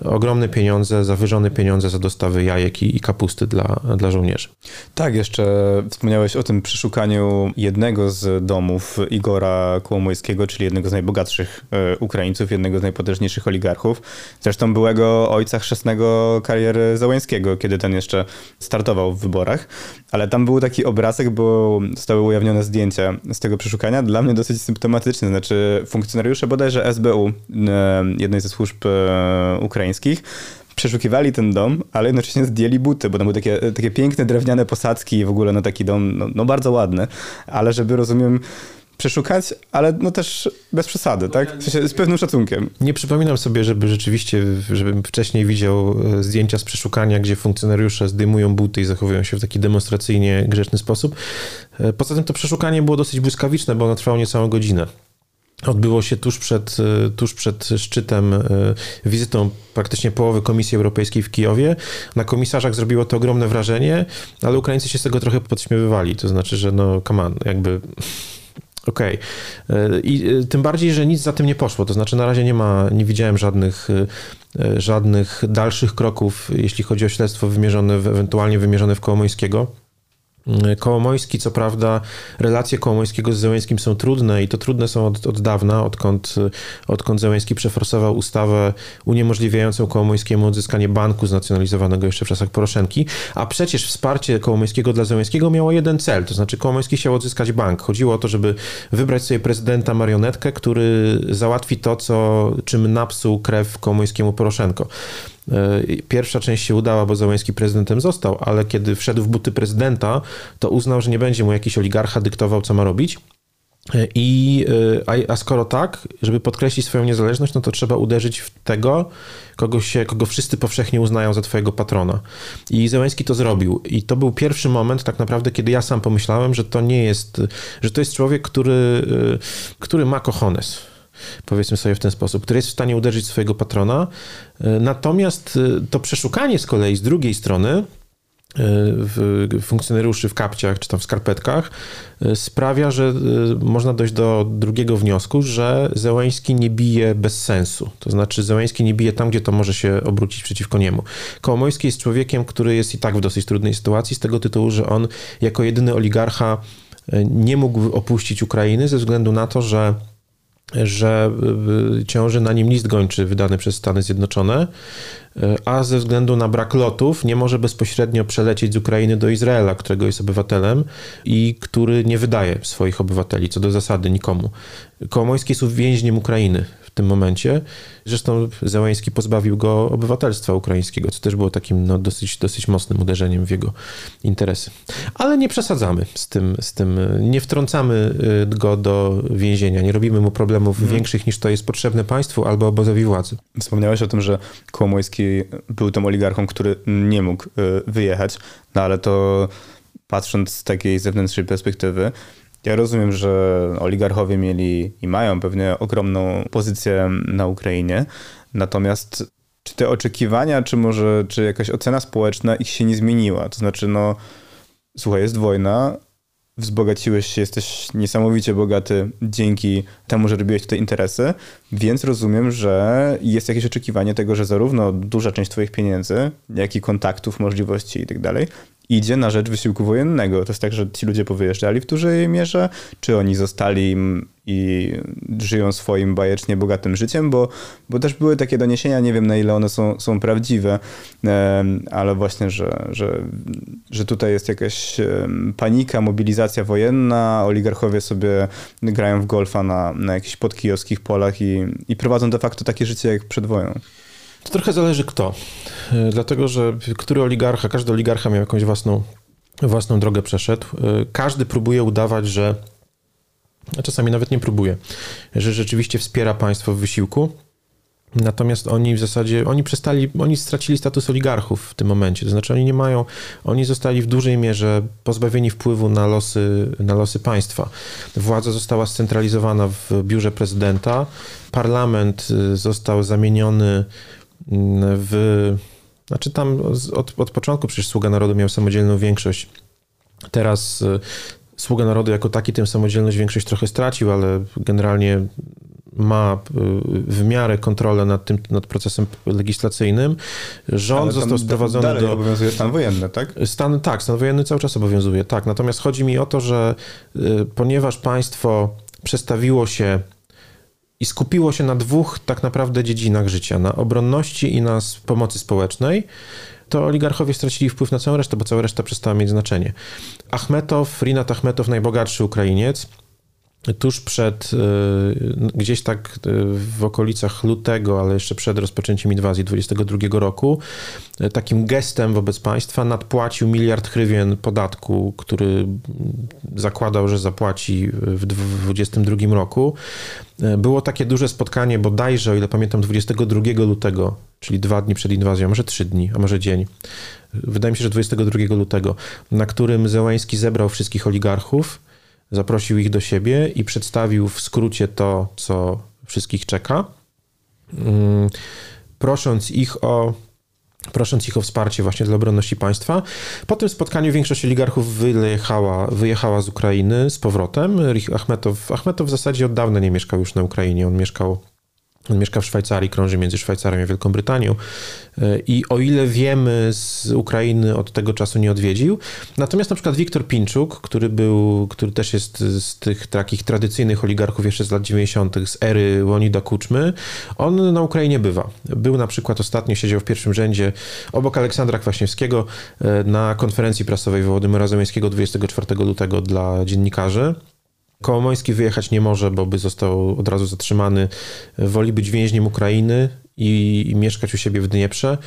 S2: ogromne pieniądze, zawyżone pieniądze za dostawy jajek i, i kapusty dla, dla żołnierzy.
S1: Tak, jeszcze wspomniałeś o tym przeszukaniu jednego z domów Igora Kołomojskiego, czyli jednego z najbogatszych e, Ukraińców, jednego z najpotężniejszych oligarchów. Zresztą byłego ojca chrzestnego kariery Załęskiego, kiedy ten jeszcze startował w wyborach. Ale tam był taki obrazek, bo zostały ujawnione zdjęcia z tego przeszukania. Dla mnie dosyć symptomatyczny. Znaczy, funkcjonariusze bodajże SBU, jednej ze służb e, ukraińskich, przeszukiwali ten dom, ale jednocześnie zdjęli buty, bo tam były takie, takie piękne drewniane posadzki w ogóle no taki dom, no, no bardzo ładny, ale żeby, rozumiem, przeszukać, ale no też bez przesady, tak? W sensie z pewnym szacunkiem.
S2: Nie przypominam sobie, żeby rzeczywiście, żebym wcześniej widział e, zdjęcia z przeszukania, gdzie funkcjonariusze zdejmują buty i zachowują się w taki demonstracyjnie grzeczny sposób. E, poza tym to przeszukanie było dosyć błyskawiczne, bo ono trwało niecałą godzinę. Odbyło się tuż przed, e, tuż przed szczytem, wizytą praktycznie połowy Komisji Europejskiej w Kijowie. Na komisarzach zrobiło to ogromne wrażenie, ale Ukraińcy się z tego trochę podśmiewywali. To znaczy, że no, come on, jakby Okej. Okay. I e, tym bardziej, że nic za tym nie poszło. To znaczy, na razie nie ma, nie widziałem żadnych, e, żadnych dalszych kroków, jeśli chodzi o śledztwo wymierzone, ewentualnie wymierzone w Kołomońskiego. Kołomoński, co prawda, relacje Kołomońskiego z Zełęskim są trudne i to trudne są od, od dawna, odkąd, odkąd Zełęski przeforsował ustawę uniemożliwiającą Kołomońskiemu odzyskanie banku znacjonalizowanego jeszcze w czasach Poroszenki, a przecież wsparcie Kołomońskiego dla Zełęskiego miało jeden cel, to znaczy Kołomoński chciał odzyskać bank. Chodziło o to, żeby wybrać sobie prezydenta marionetkę, który załatwi to, co, czym napsuł krew Kołomońskiemu Poroszenko. E, pierwsza część się udała, bo Załęski prezydentem został, ale kiedy wszedł w buty prezydenta, to uznał, że nie będzie mu jakiś oligarcha dyktował, co ma robić. E, I, e, a, a, skoro tak, żeby podkreślić swoją niezależność, no to trzeba uderzyć w tego, kogo, się, kogo wszyscy powszechnie uznają za twojego patrona. I Zełenski to zrobił. I to był pierwszy moment tak naprawdę, kiedy ja sam pomyślałem, że to nie jest, że to jest człowiek, który, który ma kochones powiedzmy sobie w ten sposób, który jest w stanie uderzyć swojego patrona. E, natomiast e, to przeszukanie z kolei z drugiej strony funkcjonariuszy w kapciach czy tam w skarpetkach sprawia, że można dojść do drugiego wniosku, że Zełański nie bije bez sensu. To znaczy Zełański nie bije tam, gdzie to może się obrócić przeciwko niemu. Kołomojski jest człowiekiem, który jest i tak w dosyć trudnej sytuacji z tego tytułu, że on jako jedyny oligarcha nie mógł opuścić Ukrainy ze względu na to, że że ciąży na nim list gończy wydany przez Stany Zjednoczone, a ze względu na brak lotów nie może bezpośrednio przelecieć z Ukrainy do Izraela, którego jest obywatelem i który nie wydaje swoich obywateli, co do zasady nikomu. Kołomoński jest więźniem Ukrainy w tym momencie. Zresztą Zełański pozbawił go obywatelstwa ukraińskiego, co też było takim no, dosyć, dosyć mocnym uderzeniem w jego interesy. Ale nie przesadzamy z tym, z tym, nie wtrącamy y, go do więzienia, nie robimy mu problemów hmm. większych niż to jest potrzebne państwu albo obozowi władzy.
S1: Wspomniałeś o tym, że Kołomoński był tym oligarchą, który nie mógł y, wyjechać, no ale to patrząc z takiej zewnętrznej perspektywy, ja rozumiem, że oligarchowie mieli i mają pewnie ogromną pozycję na Ukrainie, natomiast czy te oczekiwania, czy może, czy jakaś ocena społeczna ich się nie zmieniła? To znaczy, no, słuchaj, jest wojna, wzbogaciłeś się, jesteś niesamowicie bogaty dzięki temu, że robiłeś tutaj interesy, więc rozumiem, że jest jakieś oczekiwanie tego, że zarówno duża część twoich pieniędzy, jak i kontaktów, możliwości i tak dalej, idzie na rzecz wysiłku wojennego. To jest tak, że ci ludzie powyjeżdżali w dużej mierze, czy oni zostali i żyją swoim bajecznie bogatym życiem, bo, bo też były takie doniesienia, nie wiem na ile one są, są prawdziwe, ale właśnie, że, że, że tutaj jest jakaś panika, mobilizacja wojenna, oligarchowie sobie grają w golfa na, na jakichś podkijowskich polach i, i prowadzą de facto takie życie jak przed wojną.
S2: To trochę zależy kto. E, dlatego, że który oligarcha, każdy oligarcha miał jakąś własną, własną drogę przeszedł. E, każdy próbuje udawać, że a czasami nawet nie próbuje, że rzeczywiście wspiera państwo w wysiłku. Natomiast oni w zasadzie, oni przestali, oni stracili status oligarchów w tym momencie, to znaczy oni nie mają, oni zostali w dużej mierze pozbawieni wpływu na losy, na losy państwa. Władza została scentralizowana w biurze prezydenta, parlament y, został zamieniony w. Znaczy tam od, od początku przecież Sługa Narodu miał samodzielną większość. Teraz y, Sługa Narodu jako taki tę samodzielność większość trochę stracił, ale generalnie ma y, w miarę kontrolę nad tym, nad procesem legislacyjnym. Rząd został sprowadzony dalej do...
S1: obowiązuje stan wojenny, tak?
S2: Stan, tak, stan wojenny cały czas obowiązuje, tak. Natomiast chodzi mi o to, że y, ponieważ państwo przestawiło się i skupiło się na dwóch tak naprawdę dziedzinach życia, na obronności i na pomocy społecznej, to oligarchowie stracili wpływ na całą resztę, bo cała reszta przestała mieć znaczenie. Achmetow, Rinat Achmetow, najbogatszy Ukrainiec, tuż przed, e, gdzieś tak e, w okolicach lutego, ale jeszcze przed rozpoczęciem inwazji 22 roku, e, takim gestem wobec państwa nadpłacił miliard hrywien podatku, który zakładał, że zapłaci w 2022 roku. Było takie duże spotkanie bodajże, o ile pamiętam, 22 lutego, czyli dwa dni przed inwazją, może trzy dni, a może dzień. Wydaje mi się, że 22 lutego, na którym Zełański zebrał wszystkich oligarchów, zaprosił ich do siebie i przedstawił w skrócie to, co wszystkich czeka, mm, prosząc ich o prosząc ich o wsparcie właśnie dla obronności państwa. Po tym spotkaniu większość oligarchów wyjechała, wyjechała z Ukrainy z powrotem. Achmetow, Achmetow w zasadzie od dawna nie mieszkał już na Ukrainie, on mieszkał on mieszka w Szwajcarii, krąży między Szwajcarią a Wielką Brytanią e, i o ile wiemy z Ukrainy od tego czasu nie odwiedził. Natomiast na przykład Wiktor Pinczuk, który był, który też jest z tych takich tradycyjnych oligarchów jeszcze z lat 90. z ery Łonida Kuczmy, on na Ukrainie bywa. Był na przykład ostatnio, siedział w pierwszym rzędzie obok Aleksandra Kwaśniewskiego e, na konferencji prasowej Wołodymyra Zełenskiego 24 lutego dla dziennikarzy. Kołomoński wyjechać nie może, bo by został od razu zatrzymany. Woli być więźniem Ukrainy i, i mieszkać u siebie w Dnieprze,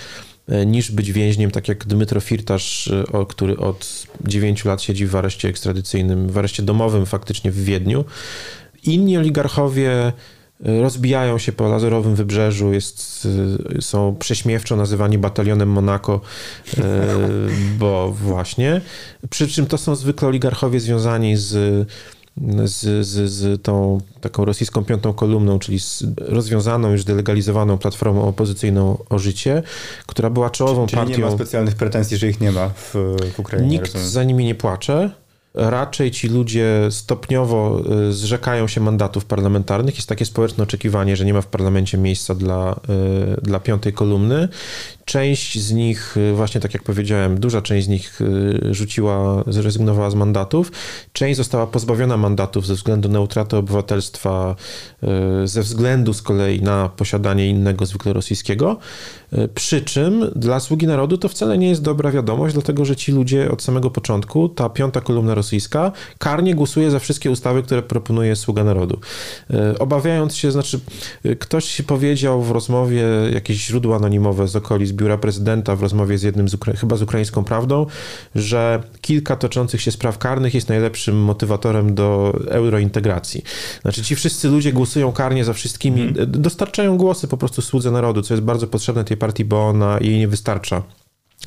S2: e, niż być więźniem, tak jak Dmytro Firtasz, e, który od 9 lat siedzi w areszcie ekstradycyjnym, w areszcie domowym faktycznie w Wiedniu. Inni oligarchowie e, rozbijają się po lazurowym wybrzeżu, jest, są prześmiewczo nazywani batalionem Monaco, bo właśnie. Przy czym to są zwykle oligarchowie związani z z, z, z tą taką rosyjską piątą kolumną, czyli z rozwiązaną, już delegalizowaną platformą opozycyjną o życie, która była czołową
S1: czyli
S2: partią.
S1: nie ma specjalnych pretensji, że ich nie ma w, w Ukrainie.
S2: Nikt rozumiem. za nimi nie płacze raczej ci ludzie stopniowo y, zrzekają się mandatów parlamentarnych. Jest takie społeczne oczekiwanie, że nie ma w parlamencie miejsca dla, y, dla piątej kolumny. Część z nich, y, właśnie tak jak powiedziałem, duża część z nich rzuciła, zrezygnowała z mandatów. Część została pozbawiona mandatów ze względu na utratę obywatelstwa, ze względu z kolei na posiadanie innego, zwykle rosyjskiego. Przy czym dla sługi narodu to wcale nie jest dobra wiadomość, dlatego że ci ludzie od samego początku, ta piąta kolumna rosyjska, karnie głosuje za wszystkie ustawy, które proponuje sługa narodu. E, obawiając się, znaczy, e, ktoś powiedział w rozmowie, jakieś źródła anonimowe z okolic biura prezydenta, w rozmowie z jednym, z chyba z ukraińską prawdą, że kilka toczących się spraw karnych jest najlepszym motywatorem do eurointegracji. Znaczy, ci wszyscy ludzie głosują karnie za wszystkimi, mm. dostarczają głosy po prostu słudze narodu, co jest bardzo potrzebne tej partii, bo ona jej nie wystarcza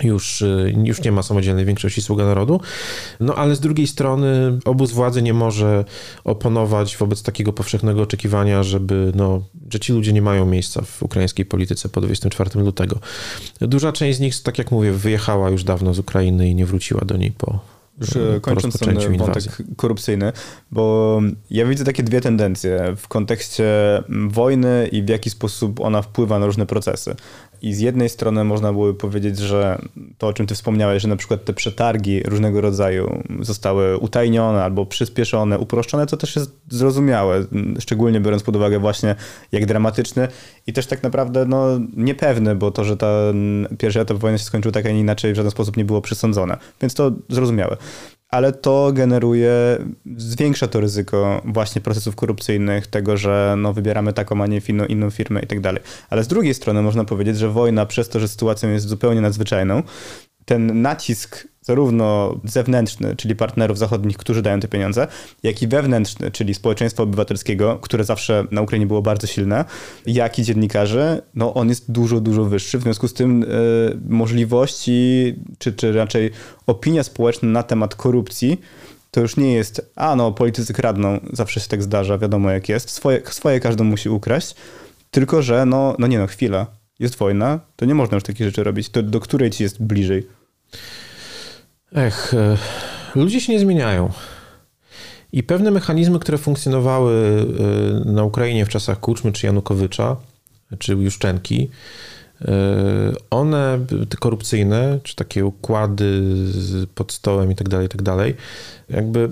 S2: już, y, już nie ma samodzielnej większości Sługa Narodu. No ale z drugiej strony obóz władzy nie może oponować wobec takiego powszechnego oczekiwania, żeby, no, że ci ludzie nie mają miejsca w ukraińskiej polityce po 24 lutego. Duża część z nich, tak jak mówię, wyjechała już dawno z Ukrainy i nie wróciła do niej po,
S1: już e, kończąc ten inwazji. wątek korupcyjny, bo ja widzę takie dwie tendencje w kontekście wojny i w jaki sposób ona wpływa na różne procesy. I z jednej strony można byłoby powiedzieć, że to, o czym ty wspomniałeś, że na przykład te przetargi różnego rodzaju zostały utajnione albo przyspieszone, uproszczone, to też jest zrozumiałe, szczególnie biorąc pod uwagę właśnie jak dramatyczny i też tak naprawdę no, niepewny, bo to, że ten pierwszy etap wojny się skończył tak, a nie inaczej, w żaden sposób nie było przesądzone. Więc to zrozumiałe ale to generuje, zwiększa to ryzyko właśnie procesów korupcyjnych, tego, że no, wybieramy taką, a nie inną, inną firmę i tak dalej. Ale z drugiej strony można powiedzieć, że wojna przez to, że sytuacją jest zupełnie nadzwyczajną, ten nacisk zarówno zewnętrzny, czyli partnerów zachodnich, którzy dają te pieniądze, jak i wewnętrzny, czyli społeczeństwa obywatelskiego, które zawsze na Ukrainie było bardzo silne, jak i dziennikarzy, no on jest dużo, dużo wyższy. W związku z tym y, możliwości, czy, czy raczej opinia społeczna na temat korupcji to już nie jest, a no, politycy kradną, zawsze się tak zdarza, wiadomo jak jest, swoje, swoje każdy musi ukraść, tylko że no, no nie no, chwila, jest wojna, to nie można już takich rzeczy robić. To do której ci jest bliżej?
S2: Ech, e, ludzie się nie zmieniają. I pewne mechanizmy, które funkcjonowały e, na Ukrainie w czasach Kuczmy czy Janukowycza, czy Juszczenki, e, one, te korupcyjne, czy takie układy pod stołem i tak dalej, i tak dalej, jakby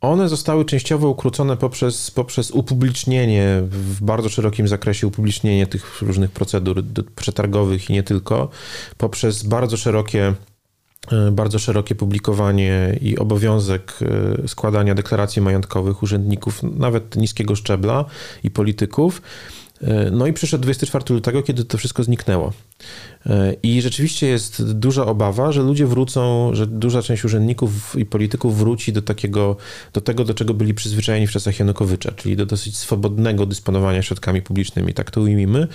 S2: one zostały częściowo ukrócone poprzez, poprzez upublicznienie, w bardzo szerokim zakresie upublicznienie tych różnych procedur przetargowych i nie tylko, poprzez bardzo szerokie bardzo szerokie publikowanie i obowiązek e, składania deklaracji majątkowych urzędników, nawet niskiego szczebla i polityków. E, no i przyszedł 24 lutego, kiedy to wszystko zniknęło. E, I rzeczywiście jest duża obawa, że ludzie wrócą, że duża część urzędników i polityków wróci do takiego, do tego, do czego byli przyzwyczajeni w czasach Janukowycza, czyli do dosyć swobodnego dysponowania środkami publicznymi, tak to ujmijmy,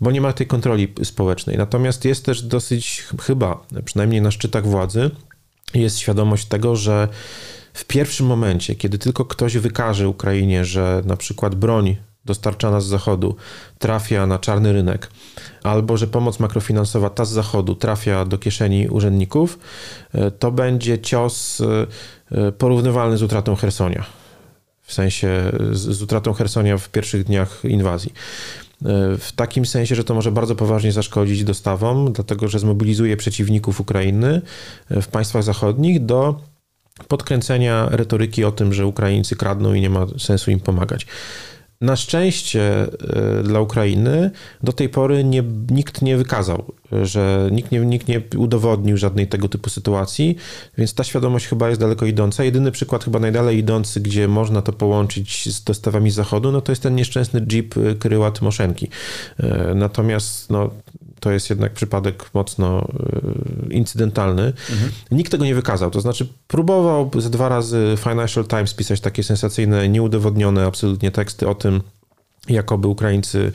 S2: bo nie ma tej kontroli społecznej. Natomiast jest też dosyć, chyba, przynajmniej na szczytach władzy, jest świadomość tego, że w pierwszym momencie, kiedy tylko ktoś wykaże Ukrainie, że na przykład broń dostarczana z zachodu trafia na czarny rynek, albo że pomoc makrofinansowa ta z zachodu trafia do kieszeni urzędników, e, to będzie cios e, e, porównywalny z utratą Hersonia. W sensie z, utratą Hersonia w pierwszych dniach inwazji. W takim sensie, że to może bardzo poważnie zaszkodzić dostawom, dlatego że zmobilizuje przeciwników Ukrainy w państwach zachodnich do podkręcenia retoryki o tym, że Ukraińcy kradną i nie ma sensu im pomagać. Na szczęście e, dla Ukrainy do tej pory nie, nikt nie wykazał, że nikt nie, nikt nie udowodnił żadnej tego typu sytuacji, więc ta świadomość chyba jest daleko idąca. Jedyny przykład chyba najdalej idący, gdzie można to połączyć z dostawami z zachodu, no to jest ten nieszczęsny jeep Kryła Tymoszenki. E, natomiast no, to jest jednak przypadek mocno e, incydentalny. Mhm. Nikt tego nie wykazał. To znaczy, próbował z dwa razy Financial Times pisać takie sensacyjne, nieudowodnione absolutnie teksty o tym, jakoby Ukraińcy,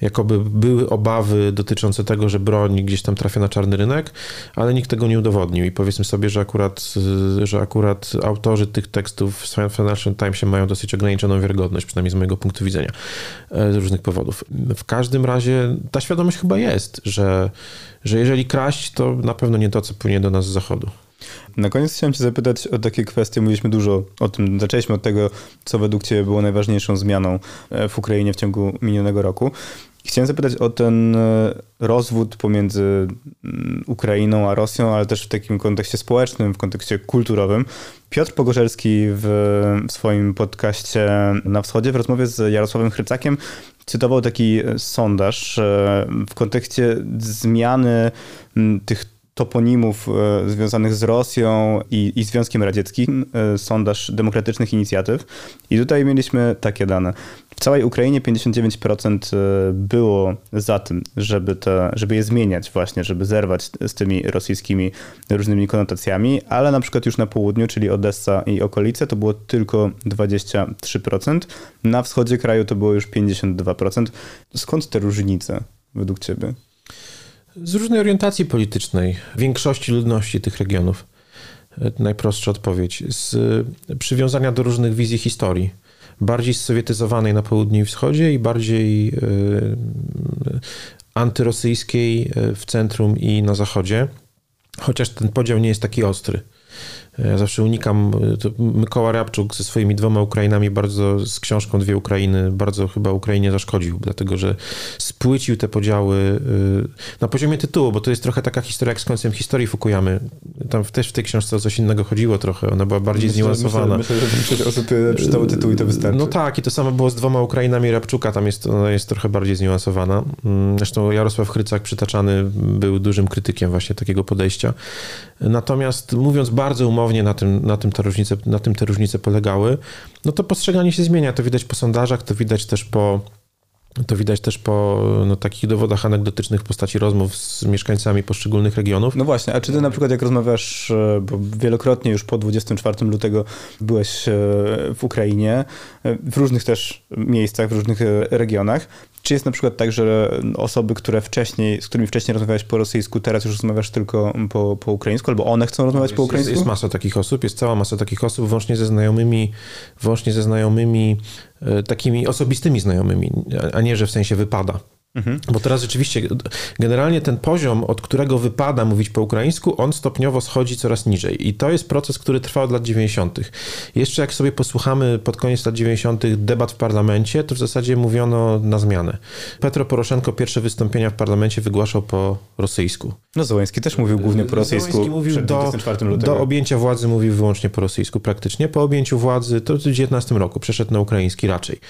S2: jakoby były obawy dotyczące tego, że broń gdzieś tam trafia na czarny rynek, ale nikt tego nie udowodnił i powiedzmy sobie, że akurat, że akurat autorzy tych tekstów w Financial Timesie mają dosyć ograniczoną wiarygodność, przynajmniej z mojego punktu widzenia, e, z różnych powodów. W każdym razie ta świadomość chyba jest, że, że jeżeli kraść, to na pewno nie to, co płynie do nas z zachodu.
S1: Na koniec chciałem cię zapytać o takie kwestie. Mówiliśmy dużo o tym, zaczęliśmy od tego, co według ciebie było najważniejszą zmianą e, w Ukrainie w ciągu minionego roku. Chciałem zapytać o ten e, rozwód pomiędzy mm, Ukrainą a Rosją, ale też w takim kontekście społecznym, w kontekście kulturowym. Piotr Pogorzelski w, swoim podcaście Na Wschodzie w rozmowie z Jarosławem Chrycakiem cytował taki e, sondaż w kontekście zmiany tych toponimów e, związanych z Rosją i, i Związkiem Radzieckim, e, sondaż demokratycznych inicjatyw. I tutaj mieliśmy takie dane. W całej Ukrainie 59% e, było za tym, żeby, te, żeby je zmieniać właśnie, żeby zerwać z tymi rosyjskimi różnymi konotacjami, ale na przykład już na południu, czyli Odessa i okolice, to było tylko 23%. Na wschodzie kraju to było już 52%. Skąd te różnice według ciebie?
S2: Z różnej orientacji politycznej, większości ludności tych regionów. E, najprostsza odpowiedź. Z przywiązania do różnych wizji historii. Bardziej sowietyzowanej na południu i wschodzie i bardziej y, antyrosyjskiej e, w centrum i na zachodzie. Chociaż ten podział nie jest taki ostry. Ja zawsze unikam, Mykoła Rabczuk ze swoimi dwoma Ukrainami bardzo, z książką Dwie Ukrainy, bardzo chyba Ukrainie zaszkodził, dlatego że spłycił te podziały y, na poziomie tytułu, bo to jest trochę taka historia jak z końcem historii Fukuyamy. Tam też w tej książce o coś innego chodziło trochę, ona była bardziej myślę, zniuansowana.
S1: Myślę, myślę, że większość osób czytało tytuł i to wystarczy.
S2: No tak, i to samo było z dwoma Ukrainami Rabczuka, tam jest, ona jest trochę bardziej zniuansowana. Mm, zresztą Jarosław Chrycak przytaczany był dużym krytykiem właśnie takiego podejścia. Natomiast mówiąc bardzo umownie, na tym, na tym, te, różnice, na tym te różnice polegały, no to postrzeganie się zmienia. To widać po sondażach, to widać też po to widać też po no, takich dowodach anegdotycznych w postaci rozmów z mieszkańcami poszczególnych regionów.
S1: No właśnie, a czy ty na przykład jak rozmawiasz, e, bo wielokrotnie już po 24 lutego byłeś e, w Ukrainie, e, w różnych też miejscach, w różnych regionach, czy jest na przykład tak, że osoby, które wcześniej, z którymi wcześniej rozmawiałeś po rosyjsku, teraz już rozmawiasz tylko po, po ukraińsku, albo one chcą rozmawiać
S2: jest,
S1: po ukraińsku?
S2: Jest, jest masa takich osób, jest cała masa takich osób, włącznie ze znajomymi, włącznie ze znajomymi, e, takimi osobistymi znajomymi, a nie, że w sensie wypada. Mhm. Bo teraz rzeczywiście, generalnie ten poziom, od którego wypada mówić po ukraińsku, on stopniowo schodzi coraz niżej. I to jest proces, który trwa od lat 90. Jeszcze jak sobie posłuchamy pod koniec lat 90. debat w parlamencie, to w zasadzie mówiono na zmianę. Petro Poroszenko pierwsze wystąpienia w parlamencie wygłaszał po rosyjsku.
S1: No Zołański też mówił głównie po rosyjsku. Zołański
S2: mówił do, do objęcia władzy mówił wyłącznie po rosyjsku praktycznie. Po objęciu władzy, to w 19 roku, przeszedł na ukraiński raczej.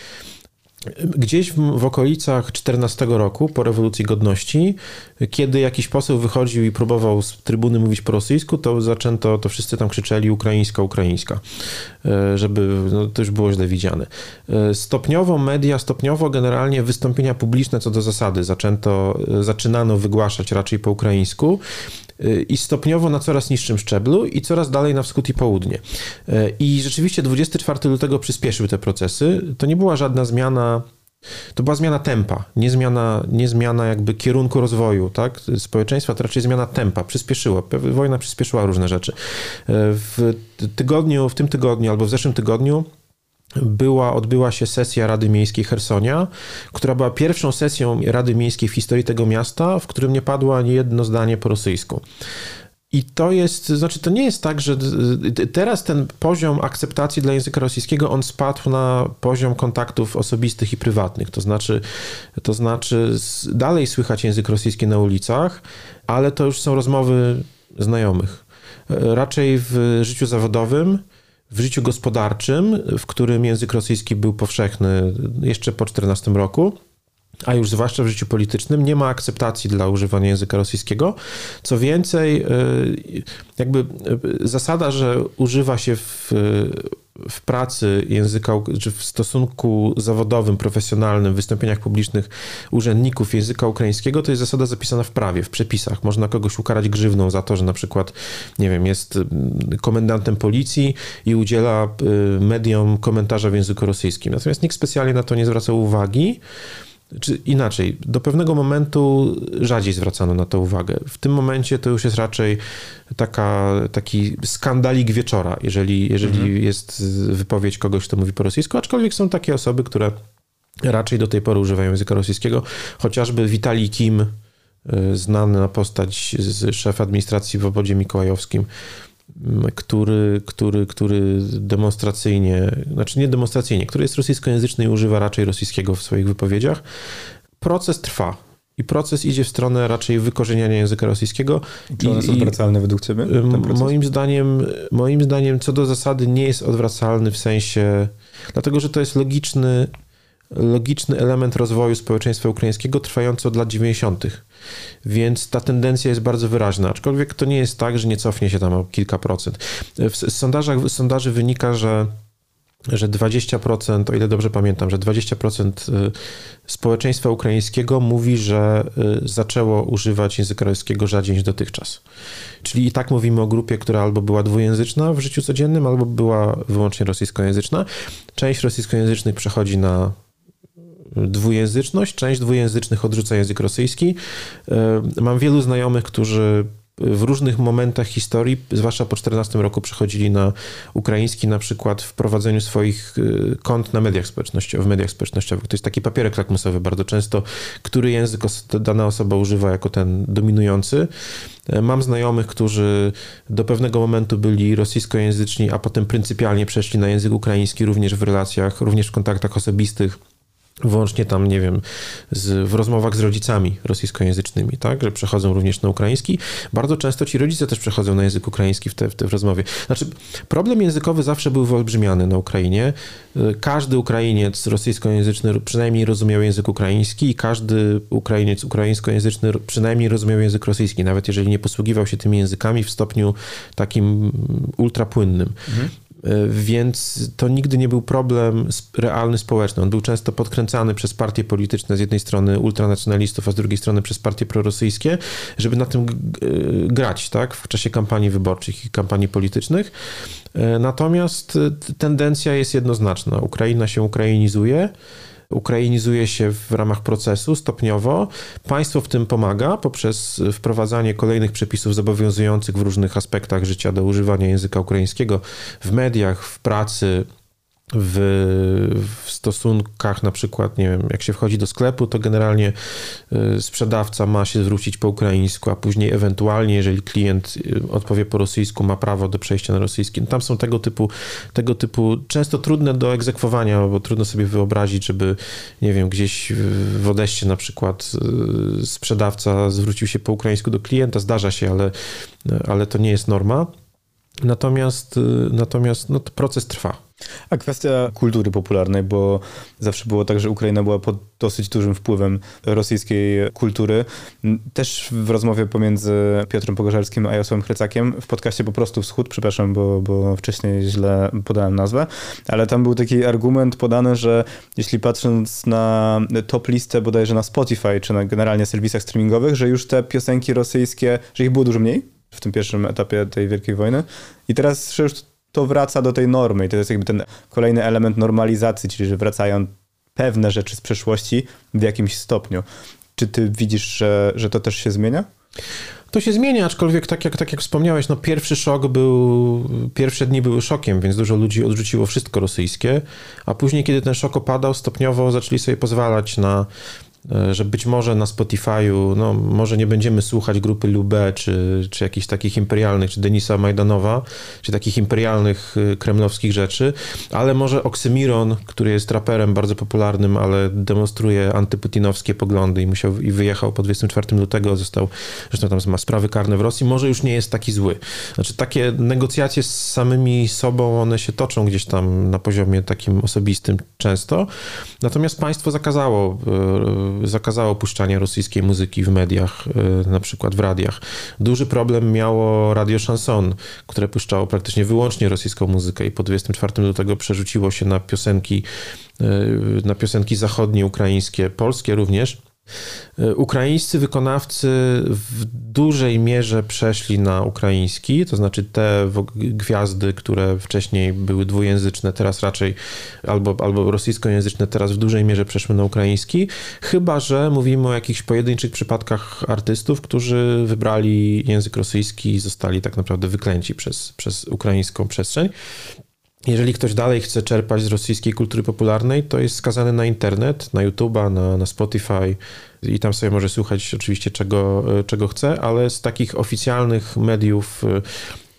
S2: Gdzieś w, w, okolicach 14 roku, po rewolucji godności, kiedy jakiś poseł wychodził i próbował z trybuny mówić po rosyjsku, to zaczęto, to wszyscy tam krzyczeli ukraińska, ukraińska, e, żeby no, to już było źle widziane. E, stopniowo media, stopniowo generalnie wystąpienia publiczne co do zasady. Zaczęto, e, zaczynano wygłaszać raczej po ukraińsku i stopniowo na coraz niższym szczeblu i coraz dalej na wschód i południe. I rzeczywiście 24 lutego przyspieszył te procesy. To nie była żadna zmiana to była zmiana tempa, nie zmiana, nie zmiana jakby kierunku rozwoju tak? społeczeństwa, to raczej zmiana tempa, przyspieszyła. Wojna przyspieszyła różne rzeczy. W tygodniu, w tym tygodniu albo w zeszłym tygodniu była, odbyła się sesja Rady Miejskiej Hersonia, która była pierwszą sesją Rady Miejskiej w historii tego miasta, w którym nie padło ani jedno zdanie po rosyjsku. I to jest, znaczy to nie jest tak, że teraz ten poziom akceptacji dla języka rosyjskiego, on spadł na poziom kontaktów osobistych i prywatnych. To znaczy, to znaczy dalej słychać język rosyjski na ulicach, ale to już są rozmowy znajomych. Raczej w życiu zawodowym, w życiu gospodarczym, w którym język rosyjski był powszechny jeszcze po 14 roku, a już zwłaszcza w życiu politycznym, nie ma akceptacji dla używania języka rosyjskiego. Co więcej, y, jakby y, zasada, że używa się w w pracy języka, czy w stosunku zawodowym, profesjonalnym, w wystąpieniach publicznych urzędników języka ukraińskiego, to jest zasada zapisana w prawie, w przepisach. Można kogoś ukarać grzywną za to, że na przykład, nie wiem, jest mm, komendantem policji i udziela y, mediom komentarza w języku rosyjskim. Natomiast nikt specjalnie na to nie zwraca uwagi. Czy inaczej, do pewnego momentu rzadziej zwracano na to uwagę. W tym momencie to już jest raczej taka, taki skandalik wieczora, jeżeli, jeżeli mhm. jest wypowiedź kogoś, kto mówi po rosyjsku, aczkolwiek są takie osoby, które raczej do tej pory używają języka rosyjskiego, chociażby Witalij Kim, y, znany na postać z szef administracji w obodzie mikołajowskim, który, który, który demonstracyjnie, znaczy nie demonstracyjnie, który jest rosyjskojęzyczny i używa raczej rosyjskiego w swoich wypowiedziach. Proces trwa. I proces idzie w stronę raczej wykorzeniania języka rosyjskiego.
S1: Czy on jest odwracalny według Ciebie?
S2: Moim zdaniem, moim zdaniem, co do zasady, nie jest odwracalny w sensie, dlatego że to jest logiczny, logiczny element rozwoju społeczeństwa ukraińskiego trwający od lat 90. Więc ta tendencja jest bardzo wyraźna, aczkolwiek to nie jest tak, że nie cofnie się tam o kilka procent. W sondażach, w sondaży wynika, że że 20%, o ile dobrze pamiętam, że 20% y, społeczeństwa ukraińskiego mówi, że y, zaczęło używać języka rosyjskiego rzadziej niż dotychczas. Czyli i tak mówimy o grupie, która albo była dwujęzyczna w życiu codziennym, albo była wyłącznie rosyjskojęzyczna. Część rosyjskojęzycznych przechodzi na dwujęzyczność, część dwujęzycznych odrzuca język rosyjski. E, mam wielu znajomych, którzy w różnych momentach historii, zwłaszcza po 14 roku, przechodzili na ukraiński, na przykład w prowadzeniu swoich e, kont na mediach społecznościowych, w mediach społecznościowych. To jest taki papierek lakmusowy bardzo często, który język dana osoba używa jako ten dominujący. E, mam znajomych, którzy do pewnego momentu byli rosyjskojęzyczni, a potem pryncypialnie przeszli na język ukraiński również w relacjach, również w kontaktach osobistych Wyłącznie tam, nie wiem, z, w rozmowach z rodzicami rosyjskojęzycznymi, tak, że przechodzą również na ukraiński. Bardzo często ci rodzice też przechodzą na język ukraiński w, te, w, te, rozmowie. Znaczy, problem językowy zawsze był wyolbrzymiany na Ukrainie. Każdy Ukrainiec rosyjskojęzyczny przynajmniej rozumiał język ukraiński i każdy Ukrainiec ukraińskojęzyczny przynajmniej rozumiał język rosyjski, nawet jeżeli nie posługiwał się tymi językami w stopniu takim ultrapłynnym. Mhm. E, więc to nigdy nie był problem realny społeczny. On był często podkręcany przez partie polityczne, z jednej strony ultranacjonalistów, a z drugiej strony przez partie prorosyjskie, żeby na tym e, grać tak, w czasie kampanii wyborczych i kampanii politycznych. E, natomiast tendencja jest jednoznaczna. Ukraina się ukrainizuje ukrainizuje się w ramach procesu stopniowo. Państwo w tym pomaga poprzez wprowadzanie kolejnych przepisów zobowiązujących w różnych aspektach życia do używania języka ukraińskiego w mediach, w pracy, w, w, stosunkach, na przykład, nie wiem, jak się wchodzi do sklepu, to generalnie y, sprzedawca ma się zwrócić po ukraińsku, a później ewentualnie, jeżeli klient y, odpowie po rosyjsku, ma prawo do przejścia na rosyjski. No tam są tego typu, tego typu, często trudne do egzekwowania, bo trudno sobie wyobrazić, żeby, nie wiem, gdzieś w Odeście na przykład y, sprzedawca zwrócił się po ukraińsku do klienta. Zdarza się, ale, ale to nie jest norma. Natomiast, natomiast no, proces trwa.
S1: A kwestia kultury popularnej, bo zawsze było tak, że Ukraina była pod dosyć dużym wpływem rosyjskiej kultury. Też w rozmowie pomiędzy Piotrem Pogorzelskim a Jarosławem Chrycakiem w podcaście Po prostu Wschód, przepraszam, bo, bo wcześniej źle podałem nazwę, ale tam był taki argument podany, że jeśli patrząc na top listę bodajże na Spotify, czy na generalnie serwisach streamingowych, że już te piosenki rosyjskie, że ich było dużo mniej w tym pierwszym etapie tej Wielkiej Wojny i teraz już to wraca do tej normy i to jest jakby ten kolejny element normalizacji, czyli że wracają pewne rzeczy z przeszłości w jakimś stopniu. Czy ty widzisz, że, że to też się zmienia?
S2: To się zmienia, aczkolwiek tak jak, tak jak wspomniałeś, no pierwszy szok był, pierwsze dni były szokiem, więc dużo ludzi odrzuciło wszystko rosyjskie, a później, kiedy ten szok opadał, stopniowo zaczęli sobie pozwalać na że być może na Spotify'u, no może nie będziemy słuchać grupy Lube, czy, czy jakichś takich imperialnych, czy Denisa Majdanowa, czy takich imperialnych e, kremlowskich rzeczy, ale może Oksymiron, który jest raperem bardzo popularnym, ale demonstruje antyputinowskie poglądy i musiał i wyjechał po 24 lutego, został, zresztą tam ma sprawy karne w Rosji, może już nie jest taki zły. Znaczy takie negocjacje z samymi sobą, one się toczą gdzieś tam na poziomie takim osobistym często, natomiast państwo zakazało e, zakazało puszczania rosyjskiej muzyki w mediach, e, na przykład w radiach. Duży problem miało Radio Chanson, które puszczało praktycznie wyłącznie rosyjską muzykę i po 24 lutego przerzuciło się na piosenki, e, na piosenki zachodnie, ukraińskie, polskie również. E, ukraińscy wykonawcy w dużej mierze przeszli na ukraiński, to znaczy te gwiazdy, które wcześniej były dwujęzyczne, teraz raczej albo, albo rosyjskojęzyczne, teraz w dużej mierze przeszły na ukraiński, chyba że mówimy o jakichś pojedynczych przypadkach artystów, którzy wybrali język rosyjski i zostali tak naprawdę wyklęci przez, przez ukraińską przestrzeń. Jeżeli ktoś dalej chce czerpać z rosyjskiej kultury popularnej, to jest skazany na internet, na YouTube'a, na, na Spotify i tam sobie może słuchać oczywiście czego, czego chce, ale z takich oficjalnych mediów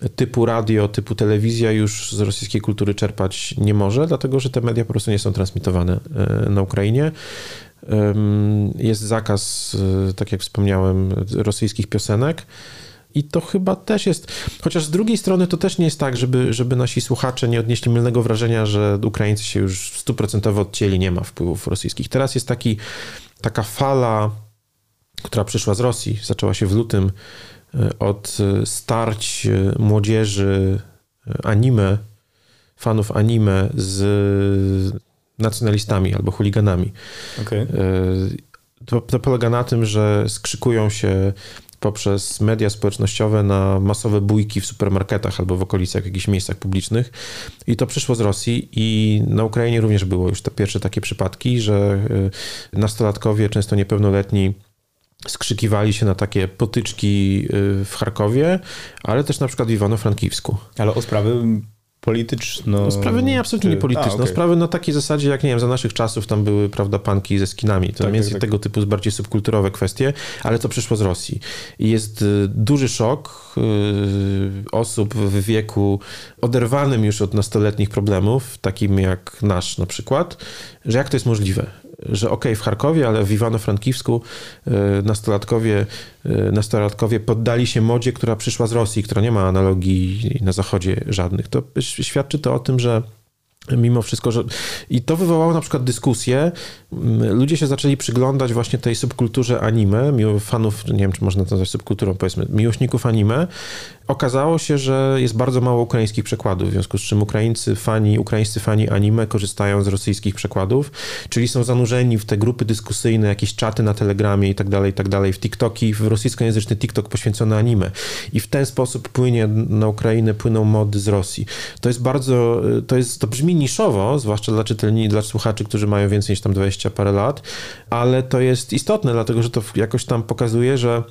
S2: e, typu radio, typu telewizja już z rosyjskiej kultury czerpać nie może, dlatego że te media po prostu nie są transmitowane e, na Ukrainie. Jest zakaz, e, tak jak wspomniałem, rosyjskich piosenek. I to chyba też jest, chociaż z drugiej strony to też nie jest tak, żeby, żeby nasi słuchacze nie odnieśli mylnego wrażenia, że Ukraińcy się już stuprocentowo odcięli, nie ma wpływów rosyjskich. Teraz jest taki, taka fala, która przyszła z Rosji, zaczęła się w lutym e, od e, starć e, młodzieży anime, fanów anime z nacjonalistami albo chuliganami. Okay. To, to polega na tym, że skrzykują się poprzez media społecznościowe na masowe bójki w supermarketach albo w okolicach jakichś miejscach publicznych. I to przyszło z Rosji i na Ukrainie również było już te pierwsze takie przypadki, że y, nastolatkowie, często niepełnoletni, skrzykiwali się na takie potyczki y, w Charkowie, ale też na przykład w Iwano-Frankiwsku.
S1: Ale o sprawy polityczno...
S2: No, sprawy nie, absolutnie nie polityczne. A, okay. Sprawy na takiej zasadzie, jak nie wiem, za naszych czasów tam były, prawda, panki ze skinami. To tak, między tak, tak. tego typu bardziej subkulturowe kwestie, ale to przyszło z Rosji. I jest y, duży szok y, osób w wieku oderwanym już od nastoletnich problemów, takim jak nasz na przykład, że jak to jest możliwe, że ok, w Charkowie, ale w Iwano-Frankiwsku e, nastolatkowie, e, nastolatkowie poddali się modzie, która przyszła z Rosji, która nie ma analogii na zachodzie żadnych. To świadczy to o tym, że mimo wszystko, że... I to wywołało na przykład dyskusję. Ludzie się zaczęli przyglądać właśnie tej subkulturze anime, fanów, nie wiem, czy można to nazwać subkulturą, powiedzmy, miłośników anime, Okazało się, że jest bardzo mało ukraińskich przekładów, w związku z czym Ukraińcy fani, ukraińscy fani anime korzystają z rosyjskich przekładów, czyli są zanurzeni w te grupy dyskusyjne, jakieś czaty na Telegramie i tak dalej, i tak dalej, w TikToki, w rosyjskojęzyczny TikTok poświęcony anime. I w ten sposób płynie na Ukrainę, płyną mody z Rosji. To jest bardzo, to jest, to brzmi niszowo, zwłaszcza dla czytelni, dla słuchaczy, którzy mają więcej niż tam 20 parę lat, ale to jest istotne, dlatego że to jakoś tam pokazuje, że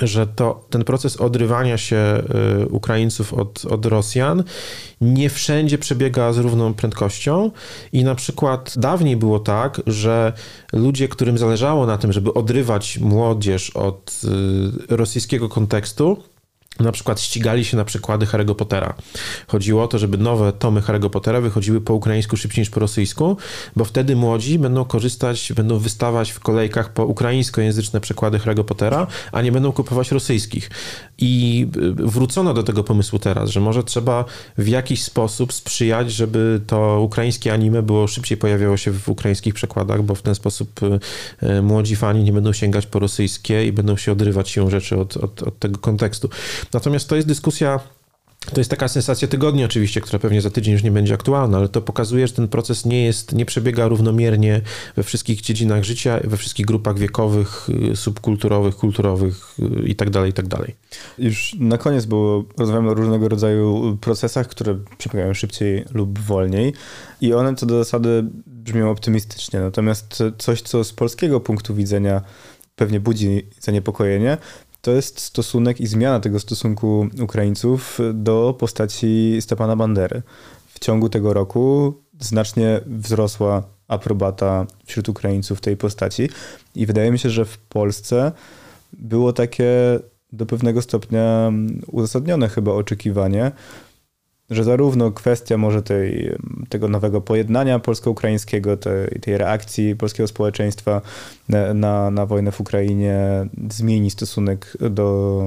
S2: że to, ten proces odrywania się y, Ukraińców od, od Rosjan nie wszędzie przebiega z równą prędkością i na przykład dawniej było tak, że ludzie, którym zależało na tym, żeby odrywać młodzież od y, rosyjskiego kontekstu, na przykład ścigali się na przykłady Harry'ego Pottera. Chodziło o to, żeby nowe tomy Harry'ego Pottera wychodziły po ukraińsku szybciej niż po rosyjsku, bo wtedy młodzi będą korzystać, będą wystawać w kolejkach po ukraińskojęzyczne przekłady Harry'ego Pottera, a nie będą kupować rosyjskich. I y, wrócono do tego pomysłu teraz, że może trzeba w jakiś sposób sprzyjać, żeby to ukraińskie anime było szybciej pojawiało się w ukraińskich przekładach, bo w ten sposób y, y, młodzi fani nie będą sięgać po rosyjskie i będą się odrywać się rzeczy od, od, od tego kontekstu. Natomiast to jest dyskusja to jest taka sensacja tygodnia oczywiście, która pewnie za tydzień już nie będzie aktualna, ale to pokazuje, że ten proces nie jest, nie przebiega równomiernie we wszystkich dziedzinach życia, we wszystkich grupach wiekowych, subkulturowych, kulturowych itd., tak itd. Tak
S1: już na koniec, bo rozmawiamy o różnego rodzaju procesach, które przebiegają szybciej lub wolniej i one co do zasady brzmią optymistycznie, natomiast coś, co z polskiego punktu widzenia pewnie budzi zaniepokojenie, to jest stosunek i zmiana tego stosunku Ukraińców do postaci Stepana Bandery. W ciągu tego roku znacznie wzrosła aprobata wśród Ukraińców tej postaci i wydaje mi się, że w Polsce było takie do pewnego stopnia uzasadnione chyba oczekiwanie, że zarówno kwestia może tej, tego nowego pojednania polsko-ukraińskiego, tej, tej reakcji polskiego społeczeństwa na, na wojnę w Ukrainie zmieni stosunek do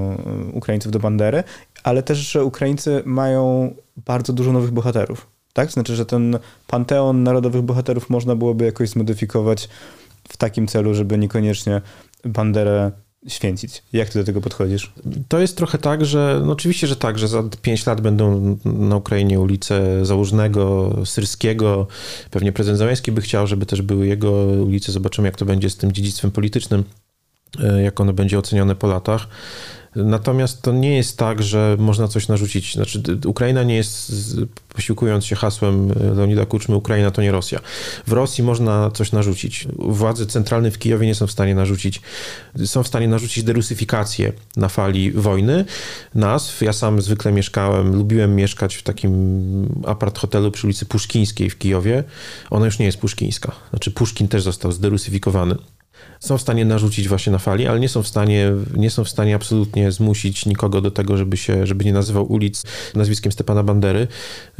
S1: Ukraińców do Bandery, ale też, że Ukraińcy mają bardzo dużo nowych bohaterów. Tak? Znaczy, że ten panteon narodowych bohaterów można byłoby jakoś zmodyfikować w takim celu, żeby niekoniecznie banderę święcić. Jak ty do tego podchodzisz?
S2: To jest trochę tak, że no oczywiście, że tak, że za 5 lat będą na Ukrainie ulice Załużnego, Syrskiego. Pewnie prezydent Załęski by chciał, żeby też były jego ulice. Zobaczymy, jak to będzie z tym dziedzictwem politycznym, e, jak ono będzie ocenione po latach. Natomiast to nie jest tak, że można coś narzucić. Znaczy, Ukraina nie jest, posiłkując się hasłem Leonida Kuczmy, Ukraina to nie Rosja. W Rosji można coś narzucić. Władze centralne w Kijowie nie są w stanie narzucić, są w stanie narzucić derusyfikację na fali wojny nazw. Ja sam zwykle mieszkałem, lubiłem mieszkać w takim apart hotelu przy ulicy Puszkińskiej w Kijowie. Ona już nie jest puszkińska. Znaczy Puszkin też został zderusyfikowany są w stanie narzucić właśnie na fali, ale nie są w stanie, nie są w stanie absolutnie zmusić nikogo do tego, żeby się, żeby nie nazywał ulic nazwiskiem Stepana Bandery.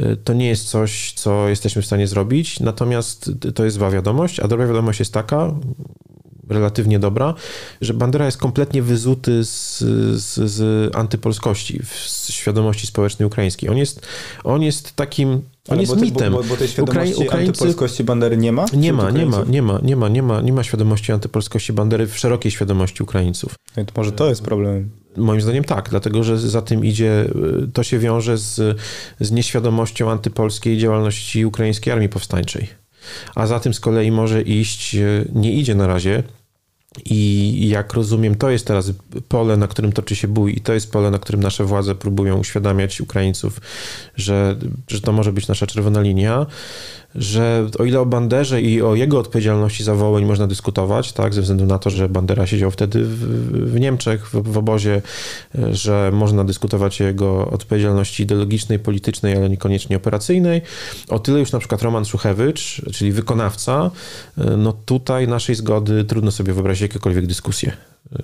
S2: Y, to nie jest coś, co jesteśmy w stanie zrobić, natomiast to jest zła wiadomość, a dobra wiadomość jest taka, relatywnie dobra, że Bandera jest kompletnie wyzuty z, z, z antypolskości, z świadomości społecznej ukraińskiej. On jest, on jest takim on jest
S1: bo
S2: mitem.
S1: Bo, bo tej świadomości Ukrai Ukraińcy... antypolskości Bandery nie ma?
S2: Nie ma, nie ma, nie ma, nie ma, nie ma, nie ma świadomości antypolskości Bandery w szerokiej świadomości Ukraińców.
S1: No to może to jest problem.
S2: Moim zdaniem tak, dlatego że za tym idzie, to się wiąże z, z nieświadomością antypolskiej działalności ukraińskiej armii powstańczej. A za tym z kolei może iść, nie idzie na razie, i jak rozumiem, to jest teraz pole, na którym toczy się bój, i to jest pole, na którym nasze władze próbują uświadamiać Ukraińców, że, że to może być nasza czerwona linia że o ile o Banderze i o jego odpowiedzialności za Wołyń można dyskutować, tak, ze względu na to, że Bandera siedział wtedy w, w Niemczech, w, w, obozie, że można dyskutować o jego odpowiedzialności ideologicznej, politycznej, ale niekoniecznie operacyjnej, o tyle już na przykład Roman Szuchewicz, czyli wykonawca, no tutaj naszej zgody trudno sobie wyobrazić jakiekolwiek dyskusje.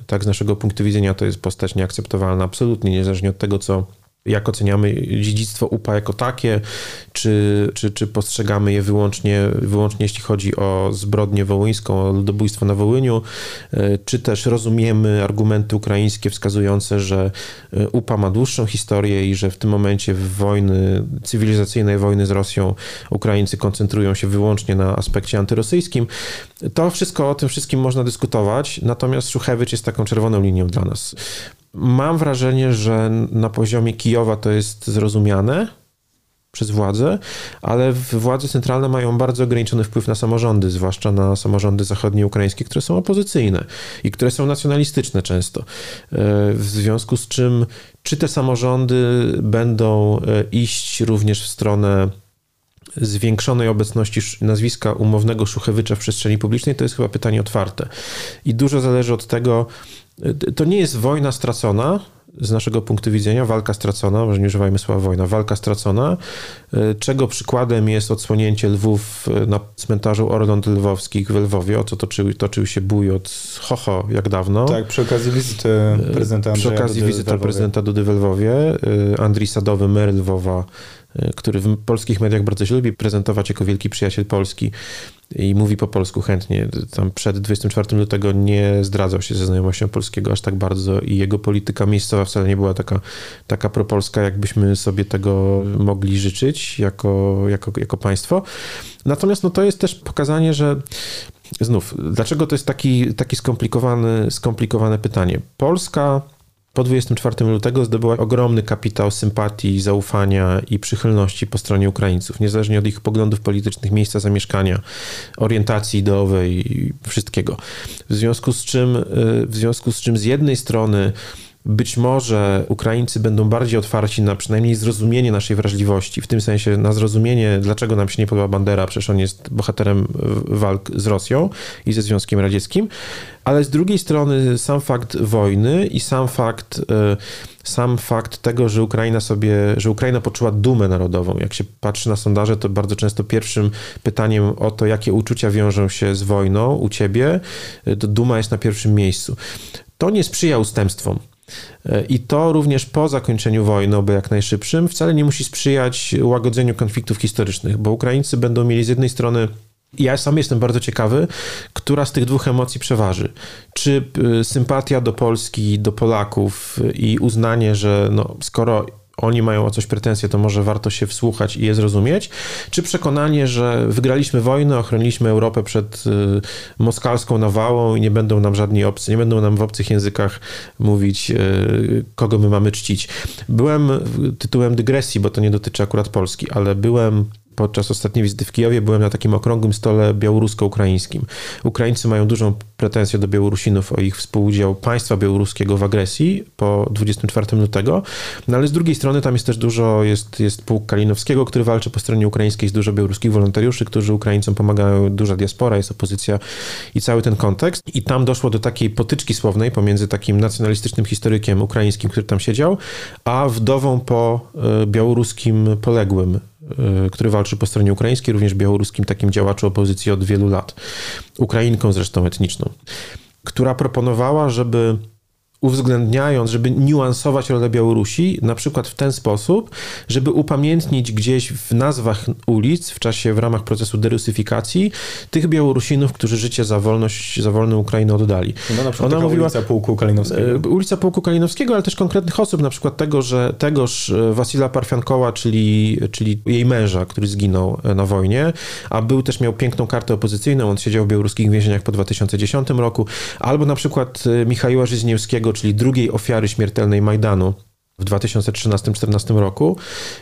S2: Tak, z naszego punktu widzenia to jest postać nieakceptowalna absolutnie, niezależnie od tego, co jak oceniamy dziedzictwo UPA jako takie, czy, czy, czy postrzegamy je wyłącznie, wyłącznie jeśli chodzi o zbrodnię wołyńską, o ludobójstwo na Wołyniu, e, czy też rozumiemy argumenty ukraińskie wskazujące, że e, UPA ma dłuższą historię i że w tym momencie wojny, cywilizacyjnej wojny z Rosją Ukraińcy koncentrują się wyłącznie na aspekcie antyrosyjskim. To wszystko, o tym wszystkim można dyskutować, natomiast Szuchewicz jest taką czerwoną linią dla nas. Mam wrażenie, że na poziomie Kijowa to jest zrozumiane przez władze, ale władze centralne mają bardzo ograniczony wpływ na samorządy, zwłaszcza na samorządy zachodnie ukraińskie, które są opozycyjne i które są nacjonalistyczne często. E, w związku z czym, czy te samorządy będą e, iść również w stronę zwiększonej obecności nazwiska umownego Szuchewicza w przestrzeni publicznej, to jest chyba pytanie otwarte. I dużo zależy od tego, to nie jest wojna stracona z naszego punktu widzenia, walka stracona, może nie używajmy słowa wojna, walka stracona, e, czego przykładem jest odsłonięcie Lwów e, na cmentarzu Orląt Lwowskich w Lwowie, o co toczył, toczył się bój od Hoho jak dawno.
S1: Tak, przy okazji wizyty prezydenta Andrzeja
S2: Przy okazji wizyty prezydenta Dudy w Lwowie, Andrii Sadowy, mer Lwowa, który w polskich mediach bardzo się lubi prezentować jako wielki przyjaciel Polski i mówi po polsku chętnie. Tam przed 24 lutego nie zdradzał się ze znajomością polskiego aż tak bardzo i jego polityka miejscowa wcale nie była taka, taka propolska, jakbyśmy sobie tego mogli życzyć jako, jako, jako państwo. Natomiast no, to jest też pokazanie, że znów, dlaczego to jest taki, taki skomplikowany, skomplikowane pytanie? Polska po 24 lutego zdobyła ogromny kapitał sympatii, zaufania i przychylności po stronie Ukraińców, niezależnie od ich poglądów politycznych, miejsca zamieszkania, orientacji ideowej i wszystkiego. W związku z czym, y, w związku z czym z jednej strony być może Ukraińcy będą bardziej otwarci na przynajmniej zrozumienie naszej wrażliwości, w tym sensie na zrozumienie, dlaczego nam się nie podoba Bandera, przecież on jest bohaterem walk z Rosją i ze Związkiem Radzieckim, ale z drugiej strony sam fakt wojny i sam fakt, e, sam fakt tego, że Ukraina sobie, że Ukraina poczuła dumę narodową. Jak się patrzy na sondaże, to bardzo często pierwszym pytaniem o to, jakie uczucia wiążą się z wojną u ciebie, e, to duma jest na pierwszym miejscu. To nie sprzyja ustępstwom. I to również po zakończeniu wojny, oby jak najszybszym, wcale nie musi sprzyjać łagodzeniu konfliktów historycznych, bo Ukraińcy będą mieli z jednej strony ja sam jestem bardzo ciekawy, która z tych dwóch emocji przeważy. Czy y, sympatia do Polski, do Polaków i uznanie, że no, skoro oni mają o coś pretensje, to może warto się wsłuchać i je zrozumieć, czy przekonanie, że wygraliśmy wojnę, ochroniliśmy Europę przed y, moskalską nawałą i nie będą nam żadni obcy, nie będą nam w obcych językach mówić, y, kogo my mamy czcić. Byłem tytułem dygresji, bo to nie dotyczy akurat Polski, ale byłem podczas ostatniej wizyty w Kijowie byłem na takim okrągłym stole białorusko-ukraińskim. Ukraińcy mają dużą pretensję do Białorusinów o ich współudział państwa białoruskiego w agresji po 24 lutego, no ale z drugiej strony tam jest też dużo, jest, jest pułk Kalinowskiego, który walczy po stronie ukraińskiej, jest dużo białoruskich wolontariuszy, którzy Ukraińcom pomagają, duża diaspora, jest opozycja i cały ten kontekst. I tam doszło do takiej potyczki słownej pomiędzy takim nacjonalistycznym historykiem ukraińskim, który tam siedział, a wdową po e, białoruskim poległym Y, który walczy po stronie ukraińskiej, również białoruskim takim działaczu opozycji od wielu lat, Ukrainką zresztą etniczną, która proponowała, żeby uwzględniając, żeby niuansować rolę Białorusi, na przykład w ten sposób, żeby upamiętnić gdzieś w nazwach ulic w czasie, w ramach procesu derusyfikacji tych Białorusinów, którzy życie za wolność, za wolną Ukrainę oddali.
S1: No na przykład Ona mówiła, ulica Pułku Kalinowskiego.
S2: E, ulica Pułku Kalinowskiego, ale też konkretnych osób, na przykład tego, że tegoż e, Wasila Parfiankoła, czyli, czyli jej męża, który zginął e, na wojnie, a był też, miał piękną kartę opozycyjną, on siedział w białoruskich więzieniach po 2010 roku, albo na przykład Michała Żyzniewskiego, czyli drugiej ofiary śmiertelnej Majdanu, w 2013-2014 roku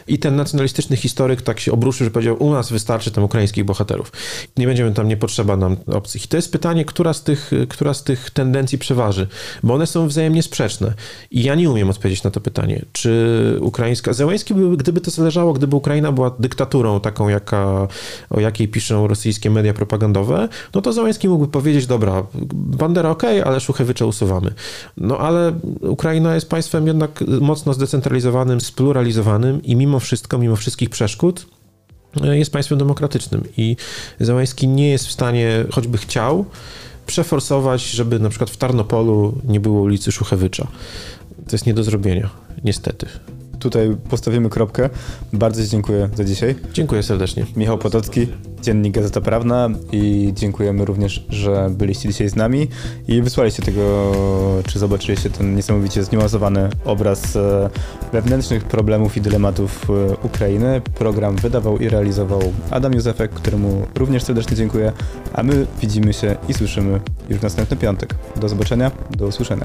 S2: i ten nacjonalistyczny historyk tak się obruszył, że powiedział, u nas wystarczy tam ukraińskich bohaterów. Nie będziemy tam, nie potrzeba nam obcych. I to jest pytanie, która z tych, która z tych tendencji przeważy, bo one są wzajemnie sprzeczne. I ja nie umiem odpowiedzieć na to pytanie, czy ukraińska... Zełański, by, gdyby to zależało, gdyby Ukraina była dyktaturą taką, jaka, o jakiej piszą rosyjskie media propagandowe, no to Zełański mógłby powiedzieć, dobra, Bandera ok, ale Szuchewycze usuwamy. No ale Ukraina jest państwem jednak mocno mocno zdecentralizowanym, spluralizowanym i mimo wszystko, mimo wszystkich przeszkód, e, jest państwem demokratycznym. I Załański nie jest w stanie, choćby chciał, przeforsować, żeby na przykład w Tarnopolu nie było ulicy Szuchewycza. To jest nie do zrobienia, niestety
S1: tutaj postawimy kropkę. Bardzo Ci dziękuję za dzisiaj.
S2: Dziękuję serdecznie.
S1: Michał Potocki, Dziennik Gazeta Prawna i dziękujemy również, że byliście dzisiaj z nami i wysłaliście tego, czy zobaczyliście ten niesamowicie zniuansowany obraz e, wewnętrznych problemów i dylematów e, Ukrainy. Program wydawał i realizował Adam Józefek, któremu również serdecznie dziękuję, a my widzimy się i słyszymy już w następny piątek. Do zobaczenia, do usłyszenia.